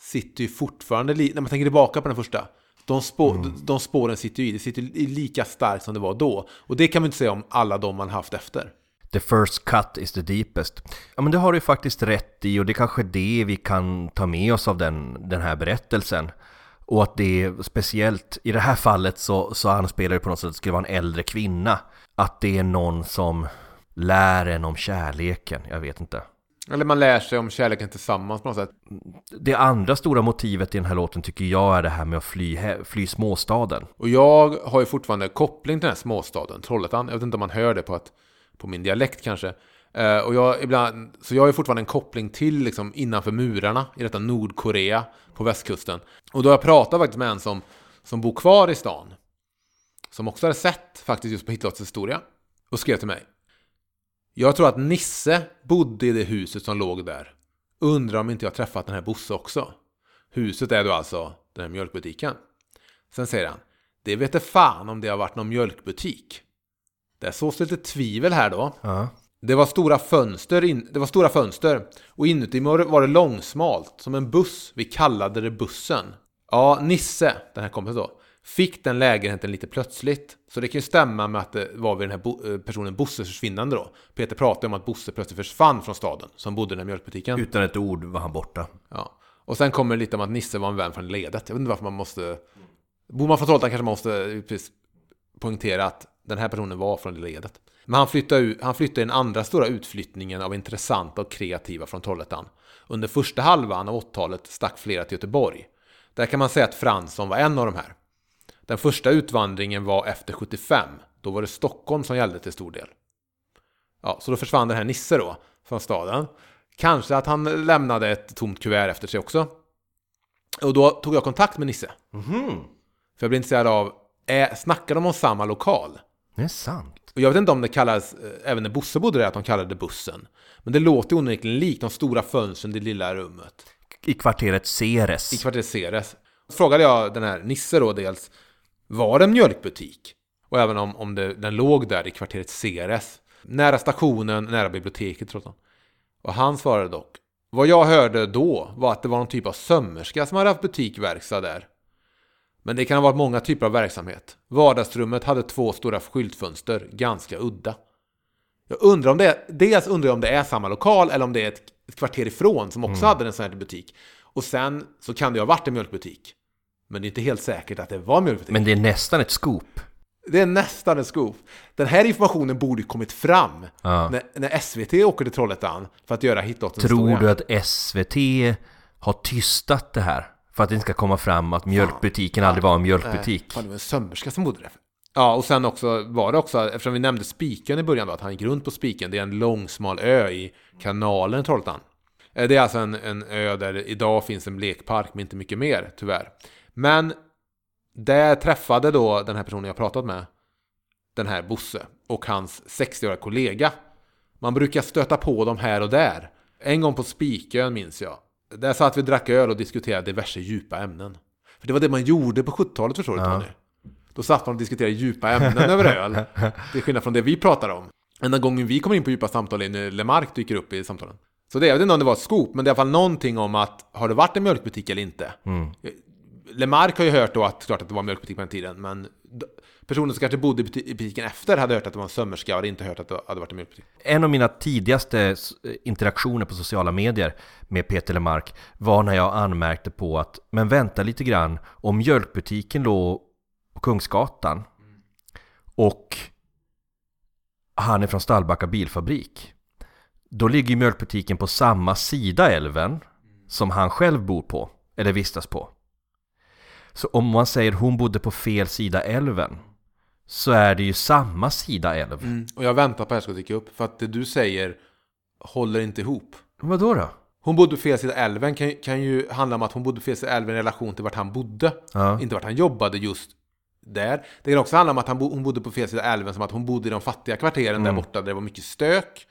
sitter ju fortfarande, när man tänker tillbaka på den första, de, spå, de, de spåren sitter ju i, det sitter lika starkt som det var då. Och det kan man inte säga om alla de man haft efter. The first cut is the deepest. Ja men det har du faktiskt rätt i och det är kanske det vi kan ta med oss av den, den här berättelsen. Och att det är speciellt, i det här fallet så, så anspelar det på något sätt att det skulle vara en äldre kvinna. Att det är någon som lär en om kärleken, jag vet inte. Eller man lär sig om kärleken tillsammans på något sätt. Det andra stora motivet i den här låten tycker jag är det här med att fly, fly småstaden. Och jag har ju fortfarande koppling till den här småstaden, Trollhättan. Jag vet inte om man hör det på, att, på min dialekt kanske. Eh, och jag, ibland, så jag har ju fortfarande en koppling till liksom, innanför murarna i detta Nordkorea på västkusten. Och då har jag pratat faktiskt med en som, som bor kvar i stan. Som också hade sett faktiskt just på Hitlåts historia. Och skrev till mig. Jag tror att Nisse bodde i det huset som låg där. Undrar om inte jag träffat den här Bosse också. Huset är då alltså den här mjölkbutiken. Sen säger han. Det vet jag fan om det har varit någon mjölkbutik. Det sås lite tvivel här då. Ja. Det var stora fönster, in, det var stora fönster och inuti var det- var det långsmalt som en buss. Vi kallade det bussen. Ja, Nisse, den här kompisen då, fick den lägenheten lite plötsligt. Så det kan ju stämma med att det var vid den här bo- eh, personen Bosses försvinnande då. Peter pratade om att Bosse plötsligt försvann från staden, som bodde i den här mjölkbutiken. Utan ett ord var han borta. Ja. Och sen kommer det lite om att Nisse var en vän från ledet. Jag vet inte varför man måste... Bor man från Trollhättan kanske man måste precis poängtera att den här personen var från det ledet. Men han flyttade, ut, han flyttade den andra stora utflyttningen av intressanta och kreativa från Trollhättan. Under första halvan av 80-talet stack flera till Göteborg. Där kan man säga att Fransson var en av de här. Den första utvandringen var efter 75. Då var det Stockholm som gällde till stor del. Ja, så då försvann den här Nisse då från staden. Kanske att han lämnade ett tomt kuvert efter sig också. Och då tog jag kontakt med Nisse. För jag blev intresserad av, är, snackar de om samma lokal? Det är sant. Och jag vet inte om det kallas, eh, även när Bosse bodde där, att de kallade det bussen. Men det låter onekligen likt de stora fönstren i det lilla rummet. I kvarteret Ceres. I kvarteret Ceres. Så frågade jag den här Nisse då dels, var en mjölkbutik? Och även om, om det, den låg där i kvarteret Ceres. Nära stationen, nära biblioteket trots allt. Och han svarade dock, vad jag hörde då var att det var någon typ av sömmerska som hade haft butikverkstad där. Men det kan ha varit många typer av verksamhet. Vardagsrummet hade två stora skyltfönster, ganska udda. Jag undrar om det är, dels undrar jag om det är samma lokal eller om det är ett, ett kvarter ifrån som också hade en sån här butik. Och sen så kan det ju ha varit en mjölkbutik. Men det är inte helt säkert att det var mjölkbutik. Men det är nästan ett scoop. Det är nästan en scoop. Den här informationen borde ju kommit fram Ja. när, när SVT åker till Trollhättan för att göra hitlottens Tror du att SVT har tystat det här? För att det inte ska komma fram att mjölkbutiken aldrig var en mjölkbutik. Fan, det var en sömmerska som bodde där. Ja, och sen också var det också, eftersom vi nämnde Spiken i början då, att han gick runt på Spiken. Det är en långsmal ö i kanalen Trollhättan. Eh, Det är alltså en, en ö där idag finns en lekpark, men inte mycket mer, tyvärr. Men där träffade då den här personen jag pratat med, den här Bosse, och hans 60-åriga kollega. Man brukar stöta på dem här och där. En gång på Spikön minns jag. Där satt vi och drack öl och diskuterade diverse djupa ämnen. För det var det man gjorde på 70-talet förstår du Tony. Då satt man och diskuterade djupa ämnen över öl. Till skillnad från det vi pratar om. Enda gången vi kommer in på djupa samtal är när Lemark dyker upp i samtalen. Så det, jag vet inte om det var ett scoop, men det är i alla fall någonting om att har det varit en mjölkbutik eller inte? Lemark har ju hört då att, klart att det var en mjölkbutik på den tiden, men personen som kanske bodde i butiken efter hade hört att det var en sömmerska och hade inte hört att det hade varit en mjölkbutik. En av mina tidigaste interaktioner på sociala medier med Peter Lemark var när jag anmärkte på att, men vänta lite grann, om mjölkbutiken låg på Kungsgatan och han är från Stallbacka bilfabrik, då ligger ju mjölkbutiken på samma sida älven som han själv bor på, eller vistas på. Så om man säger hon bodde på fel sida älven, så är det ju samma sida älv. Och jag väntar på att det här ska dyka upp, för att det du säger håller inte ihop. Vadå då? Hon bodde på fel sida älven kan, kan ju handla om att hon bodde på fel sida älven i relation till vart han bodde. Ja. Inte vart han jobbade just där. Det kan också handla om att han bo, hon bodde på fel sida älven som att hon bodde i de fattiga kvarteren där borta där det var mycket stök.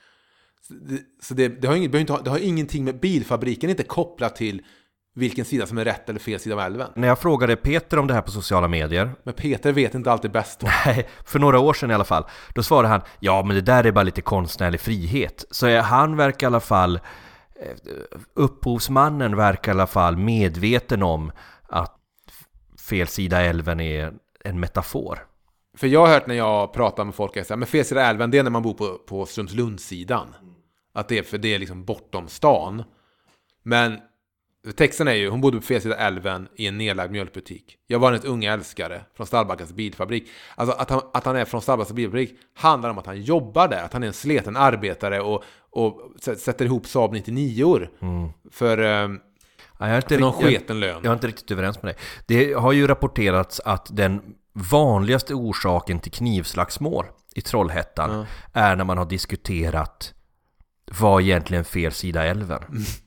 Så det, det, har, inget, det har ingenting med bilfabriken, inte kopplat till vilken sida som är rätt eller fel sida av älven. När jag frågade Peter om det här på sociala medier, Men Peter vet inte alltid bäst. nej, för några år sedan i alla fall, då svarade han ja men det där är bara lite konstnärlig frihet. Så han verkar i alla fall, eh, upphovsmannen verkar i alla fall medveten om att fel sida älven är en metafor. För jag har hört när jag pratar med folk, att säga, men fel sida älven, det är när man bor på, på Strömslundssidan. Att det är för det är liksom bortom stan. Men texten är ju, hon bodde på fel sida älven i en nedlagd mjölkbutik. Jag var hennes unga älskare från Stallbackas bilfabrik. Alltså att han, att han är från Stallbackas bilfabrik handlar om att han jobbar där, att han är en sleten arbetare och, och sä- sätter ihop Saab 99 för, eh, Ja, jag, inte för någon sketen lön. jag är inte riktigt överens med dig. Det har ju rapporterats att den vanligaste orsaken till knivslagsmål i Trollhättan är när man har diskuterat vad egentligen fel sida älven.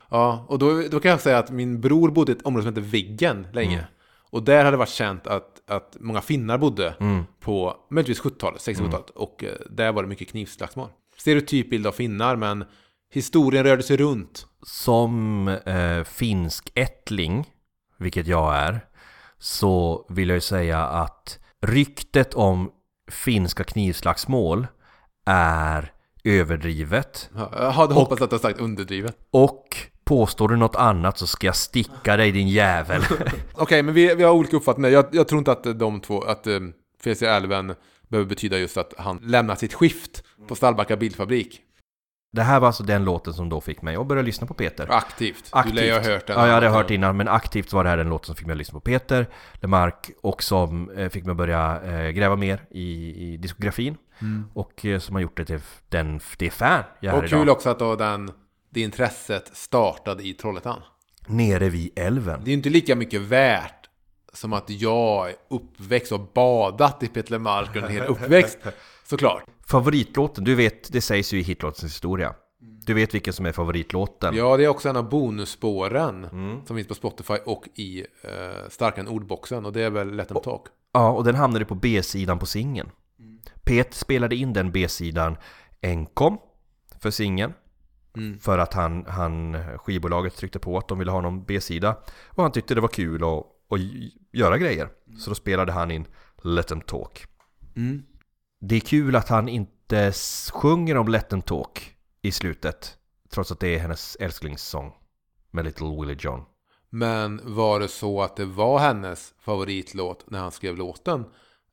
Ja, och då, då kan jag säga att min bror bodde i ett område som heter Viggen länge. Mm. Och där hade det varit känt att, att många finnar bodde Mm. på möjligtvis 70-talet, 60-talet. Och eh, där var det mycket knivslagsmål. Stereotyp bild av finnar, men historien rörde sig runt. Som eh, finsk ättling, vilket jag är, så vill jag ju säga att ryktet om finska knivslagsmål är överdrivet Ja, Jag hade hoppats att du sagt underdrivet. och Påstår du något annat så ska jag sticka dig din jävel. Okej, men vi, vi har olika uppfattningar. Jag, jag tror inte att de två, att eh, Felicia älven behöver betyda just att han lämnar sitt skift på Stallbacka bilfabrik. Det här var alltså den låten som då fick mig att börja lyssna på Peter. Aktivt. Aktivt. Du lär ju ha hört den. Ja, jag hade hört innan, men aktivt var det här den låten som fick mig att lyssna på Peter LeMarc och som eh, fick mig att börja eh, gräva mer i, i diskografin. Och eh, som har gjort det till den, det fan jag är Och kul idag. också att då den, det intresset startade i Trollhättan. Nere vid älven. Det är ju inte lika mycket värt som att jag är uppväxt och badat i Peter LeMarc under en hel uppväxt. Såklart. Favoritlåten, du vet, det sägs ju i hitlåtens historia. Du vet vilken som är favoritlåten. Ja, det är också en av bonusspåren Mm. som finns på Spotify och i eh, Starkare ordboxen. Och det är väl Let them talk. Ja, och den hamnade på B-sidan på singeln. Pet spelade in den B-sidan enkom för singeln. För att han, han, skivbolaget tryckte på att de ville ha någon B-sida. Och han tyckte det var kul att, att göra grejer. Så då spelade han in Let them talk. Det är kul att han inte sjunger om Let them talk i slutet. Trots att det är hennes älsklingssång med Little Willie John. Men var det så att det var hennes favoritlåt när han skrev låten?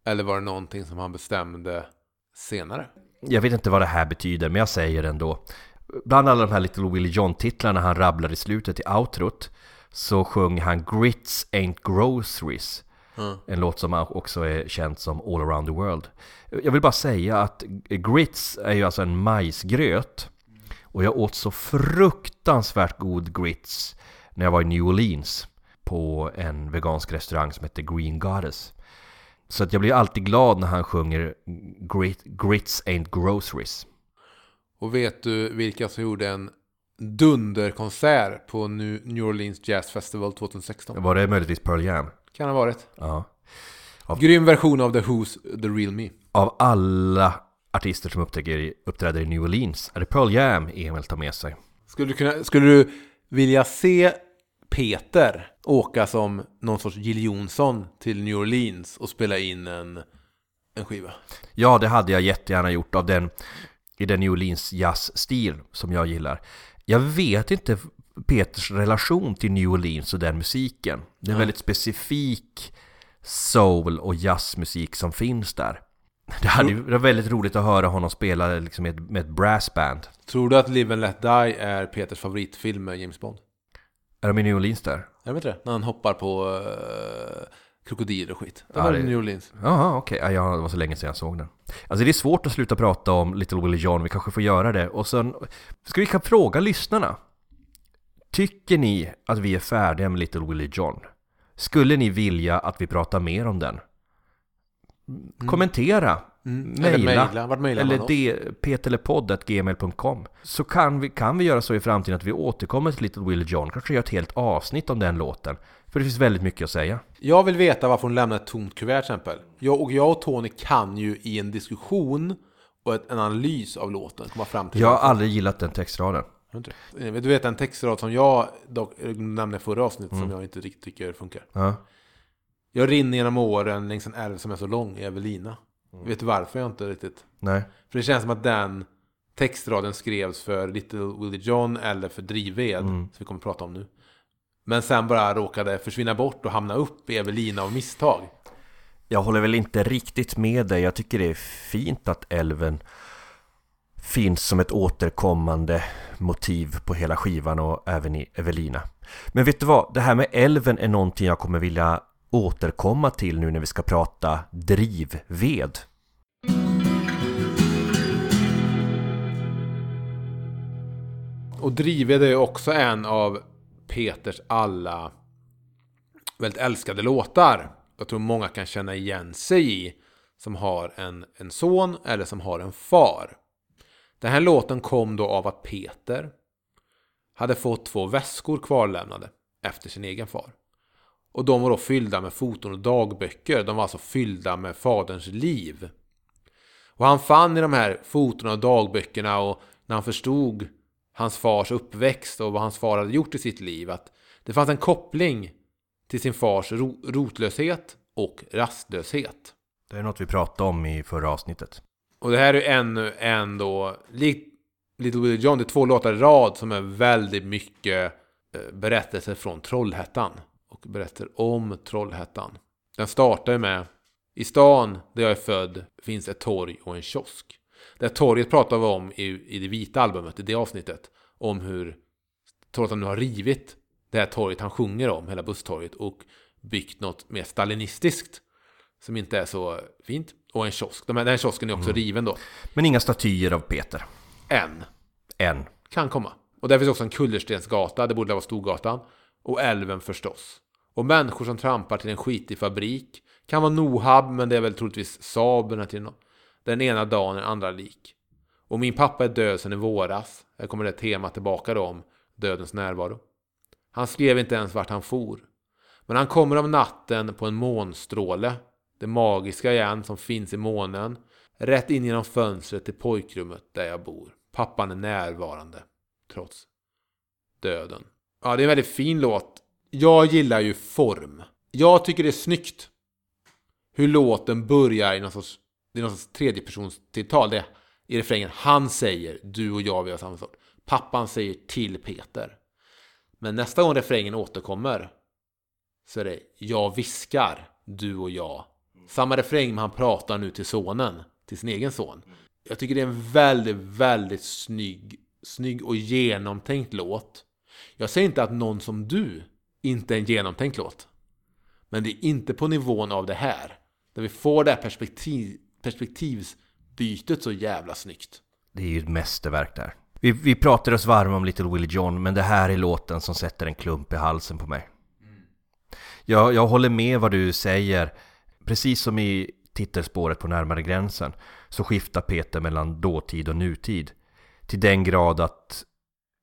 Eller var det någonting som han bestämde senare? Jag vet inte vad det här betyder, men jag säger det ändå. Bland alla de här Little Willie John-titlarna han rabblar i slutet i outrot så sjöng han Grits Ain't Groceries. En låt som också är känd som All Around the World. Jag vill bara säga att grits är ju alltså en majsgröt. Och jag åt så fruktansvärt god grits när jag var i New Orleans på en vegansk restaurang som heter Green Goddess. Så att jag blir alltid glad när han sjunger Grit, Grits Ain't Groceries. Och vet du vilka som gjorde en dunderkonsert på New Orleans Jazz Festival 2016? Var det möjligtvis Pearl Jam? Kan ha varit. Ja. Grym version av The Who's The Real Me. Av alla artister som uppträder i New Orleans är det Pearl Jam Emil tar med sig. Skulle du, kunna, skulle du vilja se Peter åka som någon sorts Jill Johnson till New Orleans och spela in en, en skiva? Ja, det hade jag jättegärna gjort av den i den New Orleans jazzstil som jag gillar. Jag vet inte Peters relation till New Orleans och den musiken. Det är väldigt specifik soul och jazzmusik som finns där. Det hade det var väldigt roligt att höra honom spela liksom med, med ett brassband. Tror du att Live and Let Die är Peters favoritfilm med James Bond? Är de i New Orleans där? Jag vet inte. När han hoppar på uh, krokodiler och skit. Det Ja, var det- New Orleans. Jaha, okej. Ja, jag- det var så länge sedan jag såg den. Alltså det är svårt att sluta prata om Little Willie John, vi kanske får göra det. Och sen, ska vi kan fråga lyssnarna. Tycker ni att vi är färdiga med Little Willie John? Skulle ni vilja att vi pratar mer om den? Kommentera, Mm. Eller mejla, mejla. Vart mejlar eller man oss? det, petelepodd.gmail.com Så kan vi, kan vi göra så i framtiden att vi återkommer till Little Willie John, kanske gör ett helt avsnitt om den låten. För det finns väldigt mycket att säga. Jag vill veta varför hon lämnar ett tomt kuvert till exempel. Jag och, jag och Tony kan ju i en diskussion och ett, en analys av låten komma fram till Jag har varför. aldrig gillat den textraden. Har du vet en textrad som jag dock nämnde i förra avsnittet Mm. som jag inte riktigt tycker funkar. Ja. Jag rinner genom åren längs en älv som är så lång i Evelina. Mm. Vet du varför jag inte riktigt? Nej. För det känns som att den textraden skrevs för Little Willie John eller för Drivved, Mm. som vi kommer att prata om nu. Men sen bara råkade försvinna bort och hamna upp i Evelina av misstag. Jag håller väl inte riktigt med dig. Jag tycker det är fint att älven finns som ett återkommande motiv på hela skivan och även i Evelina. Men vet du vad? Det här med älven är någonting jag kommer vilja återkomma till nu när vi ska prata drivved. Och Drivved är ju också en av Peters alla väldigt älskade låtar. Jag tror många kan känna igen sig i. Som har en, en son eller som har en far. Den här låten kom då av att Peter hade fått två väskor kvarlämnade efter sin egen far. Och de var då fyllda med foton och dagböcker. De var alltså fyllda med faderns liv. Och han fann i de här fotona och dagböckerna och när han förstod hans fars uppväxt och vad hans far hade gjort i sitt liv att det fanns en koppling till sin fars ro- rotlöshet och rastlöshet. Det är något vi pratade om i förra avsnittet. Och det här är ännu en då, likt Little Willie John, det är två låtar i rad som är väldigt mycket eh, berättelse från Trollhättan. Och berättar om Trollhättan. Den startar med I stan där jag är född finns ett torg och en kiosk. Det här torget pratar vi om i, i det vita albumet, i det avsnittet. Om hur Trollhättan nu har rivit det här torget han sjunger om, hela busstorget. Och byggt något mer stalinistiskt. Som inte är så fint. Och en kiosk. De här, den här kiosken är också riven då. Men inga statyer av Peter. En Än. kan komma. Och där finns också en kullerstensgata, det borde vara Storgatan. Och älven förstås. Och människor som trampar till en skitig fabrik. Kan vara Nohab, men det är väl troligtvis Saab den här tiden. Den ena dagen är den andra lik. Och min pappa är död sedan i våras. Här kommer det temat tillbaka då om dödens närvaro. Han skrev inte ens vart han for. Men han kommer om natten på en månstråle. Det magiska igen som finns i månen. Rätt in genom fönstret till pojkrummet där jag bor. Pappan är närvarande. Trots döden. Ja, det är en väldigt fin låt. Jag gillar ju form. Jag tycker det är snyggt. Hur låten börjar i någon sorts, det är någon sorts tredjepersonstilltal. Det är i refrängen. Han säger, du och jag vi har samma sak. Pappan säger till Peter. Men nästa gång refrängen återkommer så är det jag viskar, du och jag. Samma refräng men han pratar nu till sonen, till sin egen son. Jag tycker det är en väldigt, väldigt snygg, snygg och genomtänkt låt. Jag säger inte att någon som du inte är en genomtänkt låt. Men det är inte på nivån av det här. Där vi får det här perspektiv, perspektivsbytet så jävla snyggt. Det är ju ett mästerverk där. Vi, vi pratar oss varma om Little Willie John, men det här är låten som sätter en klump i halsen på mig. Jag, jag håller med vad du säger. Precis som i titelspåret på Närmare gränsen så skiftar Peter mellan dåtid och nutid. Till den grad att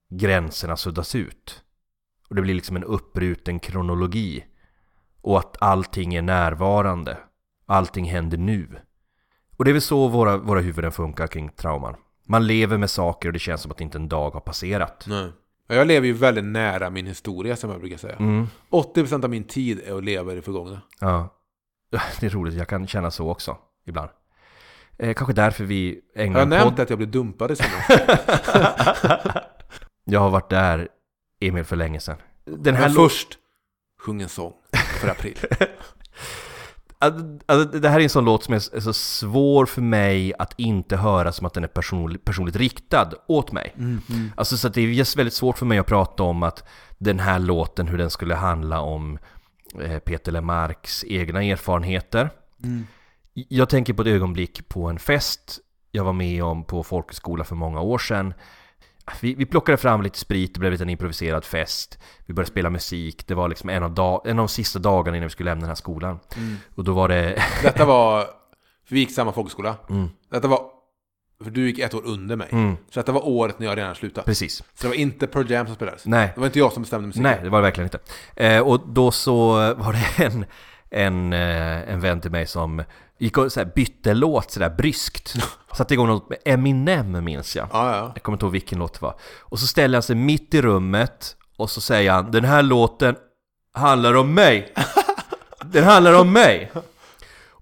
gränserna suddas ut. Och det blir liksom en uppruten kronologi. Och att allting är närvarande. Allting händer nu. Och det är väl så våra, våra huvuden funkar kring trauman. Man lever med saker och det känns som att inte en dag har passerat. Nej. Jag lever ju väldigt nära min historia som jag brukar säga. Mm. 80% av min tid är att leva i det förgångna. Ja. Det är roligt, jag kan känna så också ibland. Eh, kanske därför vi ägnar Har jag podd... nämnt att jag blev dumpad i? Jag har varit där, Emil, för länge sedan. Den här Men först, sjung en sång för april. Alltså, alltså, det här är en sån låt som är så svår för mig att inte höra som att den är personlig, personligt riktad åt mig. Alltså så det är väldigt svårt för mig att prata om att den här låten, hur den skulle handla om eh, Peter Lemarks egna erfarenheter. Jag tänker på ett ögonblick på en fest jag var med om på folkhögskola för många år sedan. Vi, vi plockade fram lite sprit, det blev lite en improviserad fest. Vi började spela musik, det var liksom en av, dag, en av de sista dagarna innan vi skulle lämna den här skolan. Och då var det... Detta var, för vi gick samma folkhögskola. Mm. Detta var, för du gick ett år under mig. Mm, Så detta var året när jag redan slutat. precis. Så det var inte Pearl Jam som spelades. Nej, Det var inte jag som bestämde musiken. nej, det var det verkligen inte. Eh, och då så var det en, en, eh, en vän till mig som gick och så här bytte låt sådär bryskt. Satte igång något med Eminem minns jag. Ja, ja. Jag kommer inte ihåg vilken låt det var. Och så ställer han sig mitt i rummet och så säger han Den här låten handlar om mig. Den handlar om mig.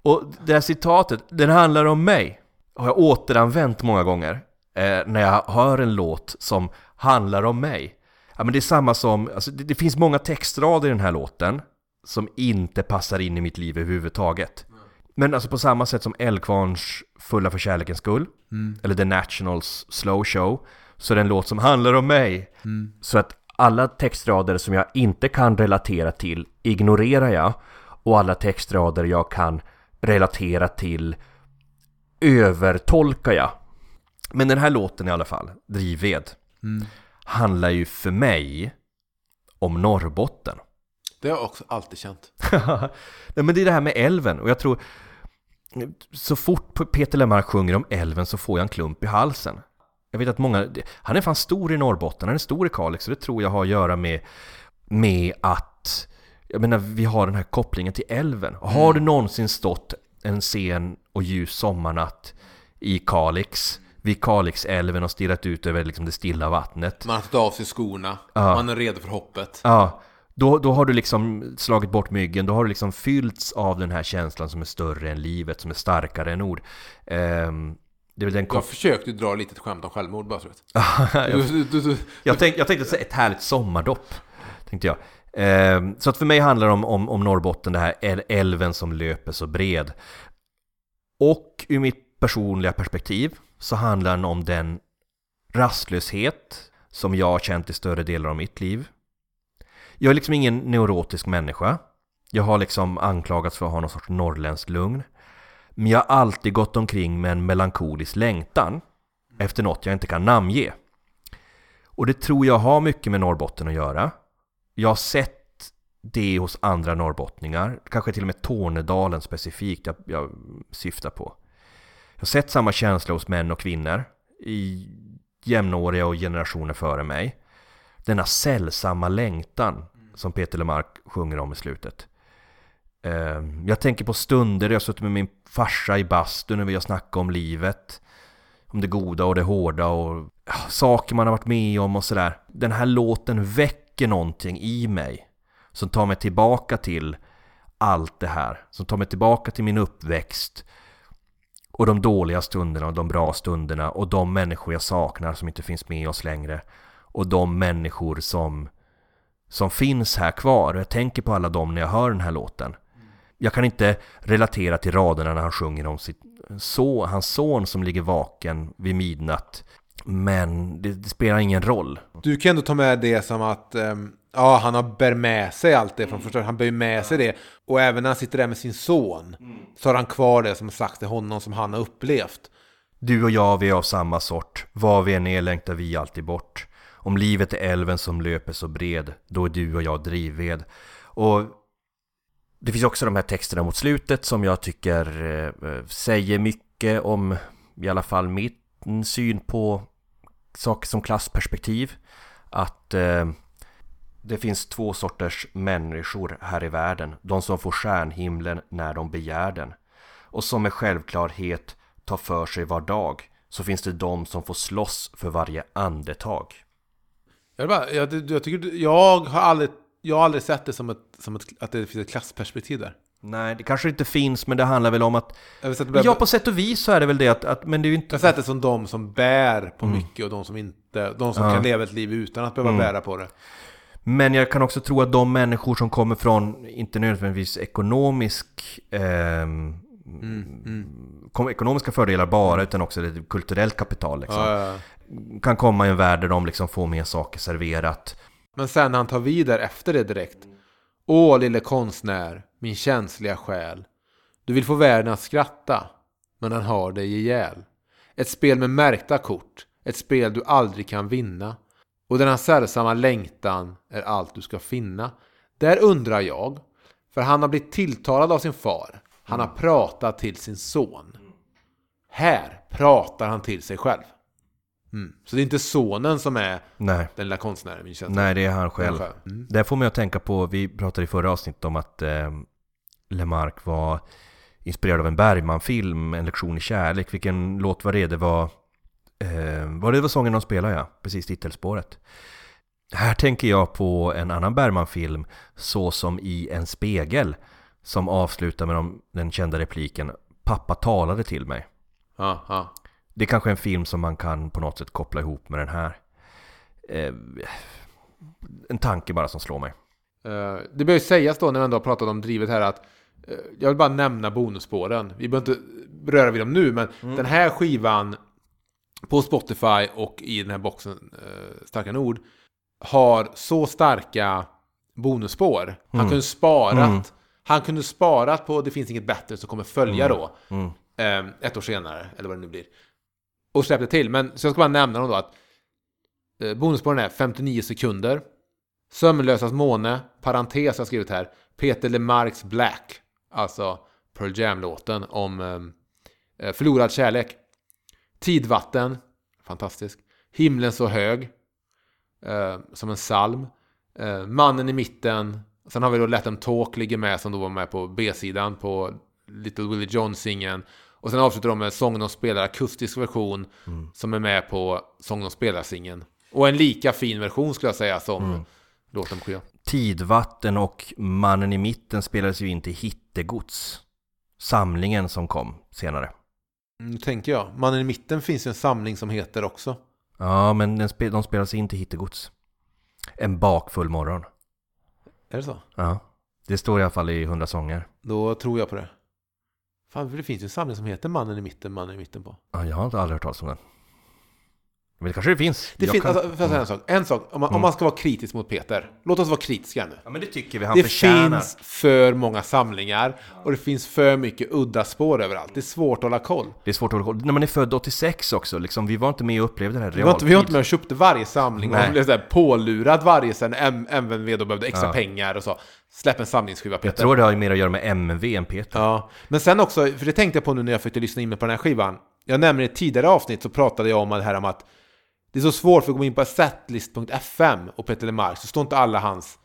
Och det här citatet, Den handlar om mig, har jag återanvänt många gånger. Eh, när jag hör en låt som handlar om mig. Ja men det är samma som, alltså det, det finns många textrader i den här låten som inte passar in i mitt liv överhuvudtaget. Men alltså på samma sätt som Eldkvarns Fulla för kärlekens skull, eller The Nationals Slow Show, så är det en låt som handlar om mig. Så att alla textrader som jag inte kan relatera till ignorerar jag, och alla textrader jag kan relatera till övertolkar jag. Men den här låten i alla fall, Drivved, handlar ju för mig om Norrbotten. Det har jag också alltid känt. Nej men det är det här med älven och jag tror Så fort Peter Lemark sjunger om älven så får jag en klump i halsen Jag vet att många Han är fan stor i Norrbotten, han är stor i Kalix och det tror jag har att göra med Med att Jag menar vi har den här kopplingen till älven Har du någonsin stått en sen och ljus sommarnatt I Kalix Vid Kalixälven och stirrat ut över liksom det stilla vattnet Man har tagit av sig skorna. Ja. Man är redo för hoppet. Ja, då, då har du liksom slagit bort myggen, då har du liksom fyllts av den här känslan som är större än livet, som är starkare än ord. Ehm, det är den Jag försökte dra lite ett skämt om självmord bara så jag, jag, tänk, jag tänkte ett härligt sommardopp. tänkte jag. Eh, så att för mig handlar det om, om, om Norrbotten, det här äl- älven som löper så bred. Och ur mitt personliga perspektiv så handlar den om den rastlöshet som jag har känt i större delar av mitt liv. Jag är liksom ingen neurotisk människa. Jag har liksom anklagats för att ha någon sorts norrländskt lugn. Men jag har alltid gått omkring med en melankolisk längtan efter något jag inte kan namnge. Och det tror jag har mycket med Norrbotten att göra. Jag har sett det hos andra norrbottningar, kanske till och med Tornedalen specifikt jag, jag syftar på. Jag har sett samma känsla hos män och kvinnor i jämnåriga och generationer före mig. Denna sällsamma längtan som Peter Lemark sjunger om i slutet. Ehm, jag tänker på stunder jag suttit med min farsa i bastun och vi har snackat om livet. Om det goda och det hårda och saker man har varit med om och sådär. Den här låten väcker någonting i mig som tar mig tillbaka till allt det här. Som tar mig tillbaka till min uppväxt och de dåliga stunderna och de bra stunderna och de människor jag saknar som inte finns med oss längre. Och de människor som, som finns här kvar. Jag tänker på alla dem när jag hör den här låten. Jag kan inte relatera till raderna när han sjunger om sitt så, hans son som ligger vaken vid midnatt. Men det, det spelar ingen roll. Du kan ändå ta med det som att ehm, ja, han har bär med sig allt det från första Han bär med sig det. Och även när han sitter där med sin son så har han kvar det som sagt till honom som han har upplevt. Du och jag, vi är av samma sort. Var vi än är längtar vi alltid bort. Om livet är älven som löper så bred, då är du och jag drivved. Och det finns också de här texterna mot slutet som jag tycker eh, eh säger mycket om i alla fall min syn på saker som klassperspektiv. Att eh, det finns två sorters människor här i världen. De som får stjärnhimlen när de begär den. Och som med självklarhet tar för sig var dag. Så finns det de som får slåss för varje andetag. Jag, bara, jag, jag, tycker, jag, har aldrig, jag har aldrig sett det som, ett, som ett, att det finns ett klassperspektiv där. Nej, det kanske inte finns, men det handlar väl om att... Jag sett det, Ja, på sätt och vis så är det väl det att... att men det är ju jag inte... har sett det som de som bär på mycket och de som inte, de som Ja. kan leva ett liv utan att behöva bära på det. Men jag kan också tro att de människor som kommer från, inte nödvändigtvis ekonomisk... ehm, kom, ekonomiska fördelar bara, utan också ett kulturellt kapital liksom. Ja, ja. Kan komma i en värld där de liksom får mer saker serverat. Men sen när han tar vid där efter det direkt. Åh lille konstnär, min känsliga själ. Du vill få världen att skratta, men han har dig ihjäl. Ett spel med märkta kort, ett spel du aldrig kan vinna. Och denna sällsamma längtan är allt du ska finna. Där undrar jag, för han har blivit tilltalad av sin far. Han har pratat till sin son. Här pratar han till sig själv. Mm. Så det är inte sonen som är Nej, den lilla konstnären, nej det är han själv. Mm. Där får mig att tänka på, vi pratade i förra avsnittet om att eh, Lemark var inspirerad av en Bergman-film, En lektion i kärlek. Vilken låt var det? Det var... Eh, var det var sången de spelade ja, precis titelspåret. Här tänker jag på en annan Bergman-film, Så som i en spegel, som avslutar med de, den kända repliken Pappa talade till mig. Ja, ja. Det är kanske en film som man kan på något sätt koppla ihop med den här. Eh, en tanke bara som slår mig. Eh, det bör ju sägas då när vi ändå har pratat om drivet här att eh, jag vill bara nämna bonusspåren. Vi behöver inte röra vid dem nu, men den här skivan på Spotify och i den här boxen eh, Starka Nord har så starka bonusspår. Han kunde sparat Han kunde sparat på Det finns inget bättre som kommer följa då. Mm. eh, ett år senare, eller vad det nu blir. Och släppte till. Men så jag ska bara nämna dem då att eh, bonusspåren är 59 sekunder. Sömnlösas måne, parentes har jag skrivit här. Peter LeMarcs Black. Alltså Pearl Jam-låten om eh, eh, förlorad kärlek. Tidvatten, fantastisk. Himlen så hög, eh, som en psalm. Eh, mannen i mitten. Sen har vi då Let them talk, ligger med, som då var med på B-sidan på Little Willie John-singeln. Och sen avslutar de med Sången de spelar akustisk version, som är med på Sången de spelar-singeln. Och en lika fin version skulle jag säga som låten på skivan. Tidvatten och Mannen i mitten spelades ju in till Hittegods. Samlingen som kom senare. Mm, Nu tänker jag, Mannen i mitten finns ju en samling som heter också. Ja, men den spe, de spelades in till Hittegods. En bakfull morgon. Är det så? Ja. Det står i alla fall i 100 sånger. Då tror jag på det. Fan, för det finns ju en samling som heter Mannen i mitten, Mannen i mitten på. Ja, jag har inte aldrig hört talas om den. Men det kanske det finns. Det Jag finns, kan- alltså, säga en sak? En sak, om man, om man ska vara kritisk mot Peter. Låt oss vara kritiska nu. Ja, men det tycker vi han Det förtjänar. finns för många samlingar och det finns för mycket udda spår överallt. Det är svårt att hålla koll. Det är svårt att hålla koll. När man är född 86 också, liksom, vi var inte med och upplevde det här Vi var, inte, vi var inte realtid. med och köpte varje samling och Nej. man blev så pålurad varje sen M- MVV då behövde extra Ja. pengar och så. Släpp en samlingsskiva Peter. Jag tror det har mer att göra med MV än Peter. Ja, men sen också, för det tänkte jag på nu när jag försökte lyssna in mig på den här skivan. Jag nämnde i ett tidigare avsnitt så pratade jag om det här om att det är så svårt för att gå in på setlist.fm och Peter LeMarc så står inte alla hans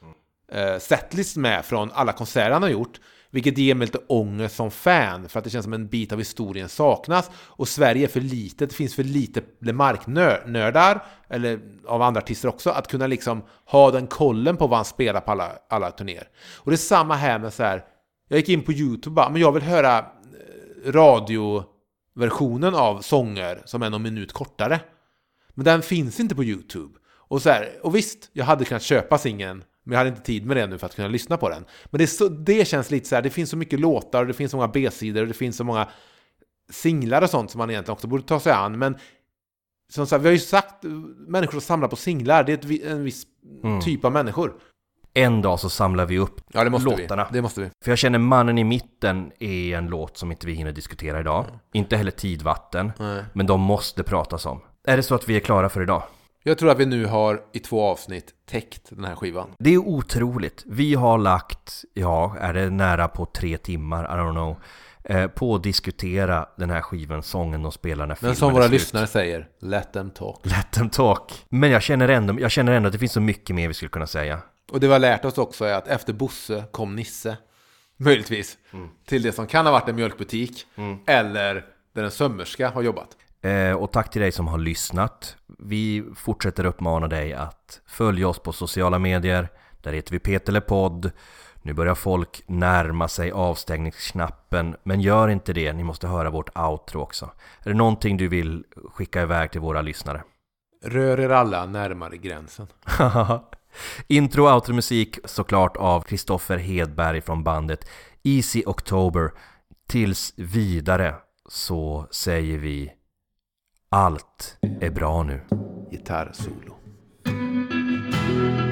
eh, setlist med från alla konserter han har gjort. Vilket ger mig lite ångest som fan för att det känns som en bit av historien saknas. Och Sverige är för litet, det finns för lite LeMarc-nördar, eller av andra artister också, att kunna liksom ha den kollen på vad han spelar på alla, alla turnéer. Och det är samma här med så här, jag gick in på YouTube och bara, men jag vill höra eh, radioversionen av sånger som är någon minut kortare. Men den finns inte på YouTube. Och, så här, och visst, jag hade kunnat köpa singeln, men jag hade inte tid med det nu för att kunna lyssna på den. Men det, så, det känns lite så här, det finns så mycket låtar, och det finns så många B-sidor, och det finns så många singlar och sånt som man egentligen också borde ta sig an. Men som sagt, vi har ju sagt, människor som samlar på singlar, det är ett, en viss Mm. typ av människor. En dag så samlar vi upp Ja, det låtarna. vi. Det måste vi. För jag känner Mannen i mitten är en låt som inte vi hinner diskutera idag. Inte heller Tidvatten. Nej. Men de måste pratas om. Är det så att vi är klara för idag? Jag tror att vi nu har i två avsnitt täckt den här skivan. Det är otroligt. Vi har lagt, ja, är det nära på tre timmar, I don't know, eh, på att diskutera den här skivan, sången de spelar när Men filmen som våra lyssnare säger, let them talk. Let them talk. Men jag känner, ändå, jag känner ändå att det finns så mycket mer vi skulle kunna säga. Och det vi har lärt oss också är att efter Bosse kom Nisse. Möjligtvis. Till det som kan ha varit en mjölkbutik. Eller där en sömmerska har jobbat. Eh, och tack till dig som har lyssnat. Vi fortsätter uppmana dig att följa oss på sociala medier. Där heter vi Peterlepodd. Nu börjar folk närma sig avstängningsknappen, men gör inte det. Ni måste höra vårt outro också. Är det någonting du vill skicka iväg till våra lyssnare? Rör er alla närmare gränsen. Intro och outro-musik såklart av Kristoffer Hedberg från bandet Easy October. Tills vidare så säger vi allt är bra nu. Gitarrsolo. Thank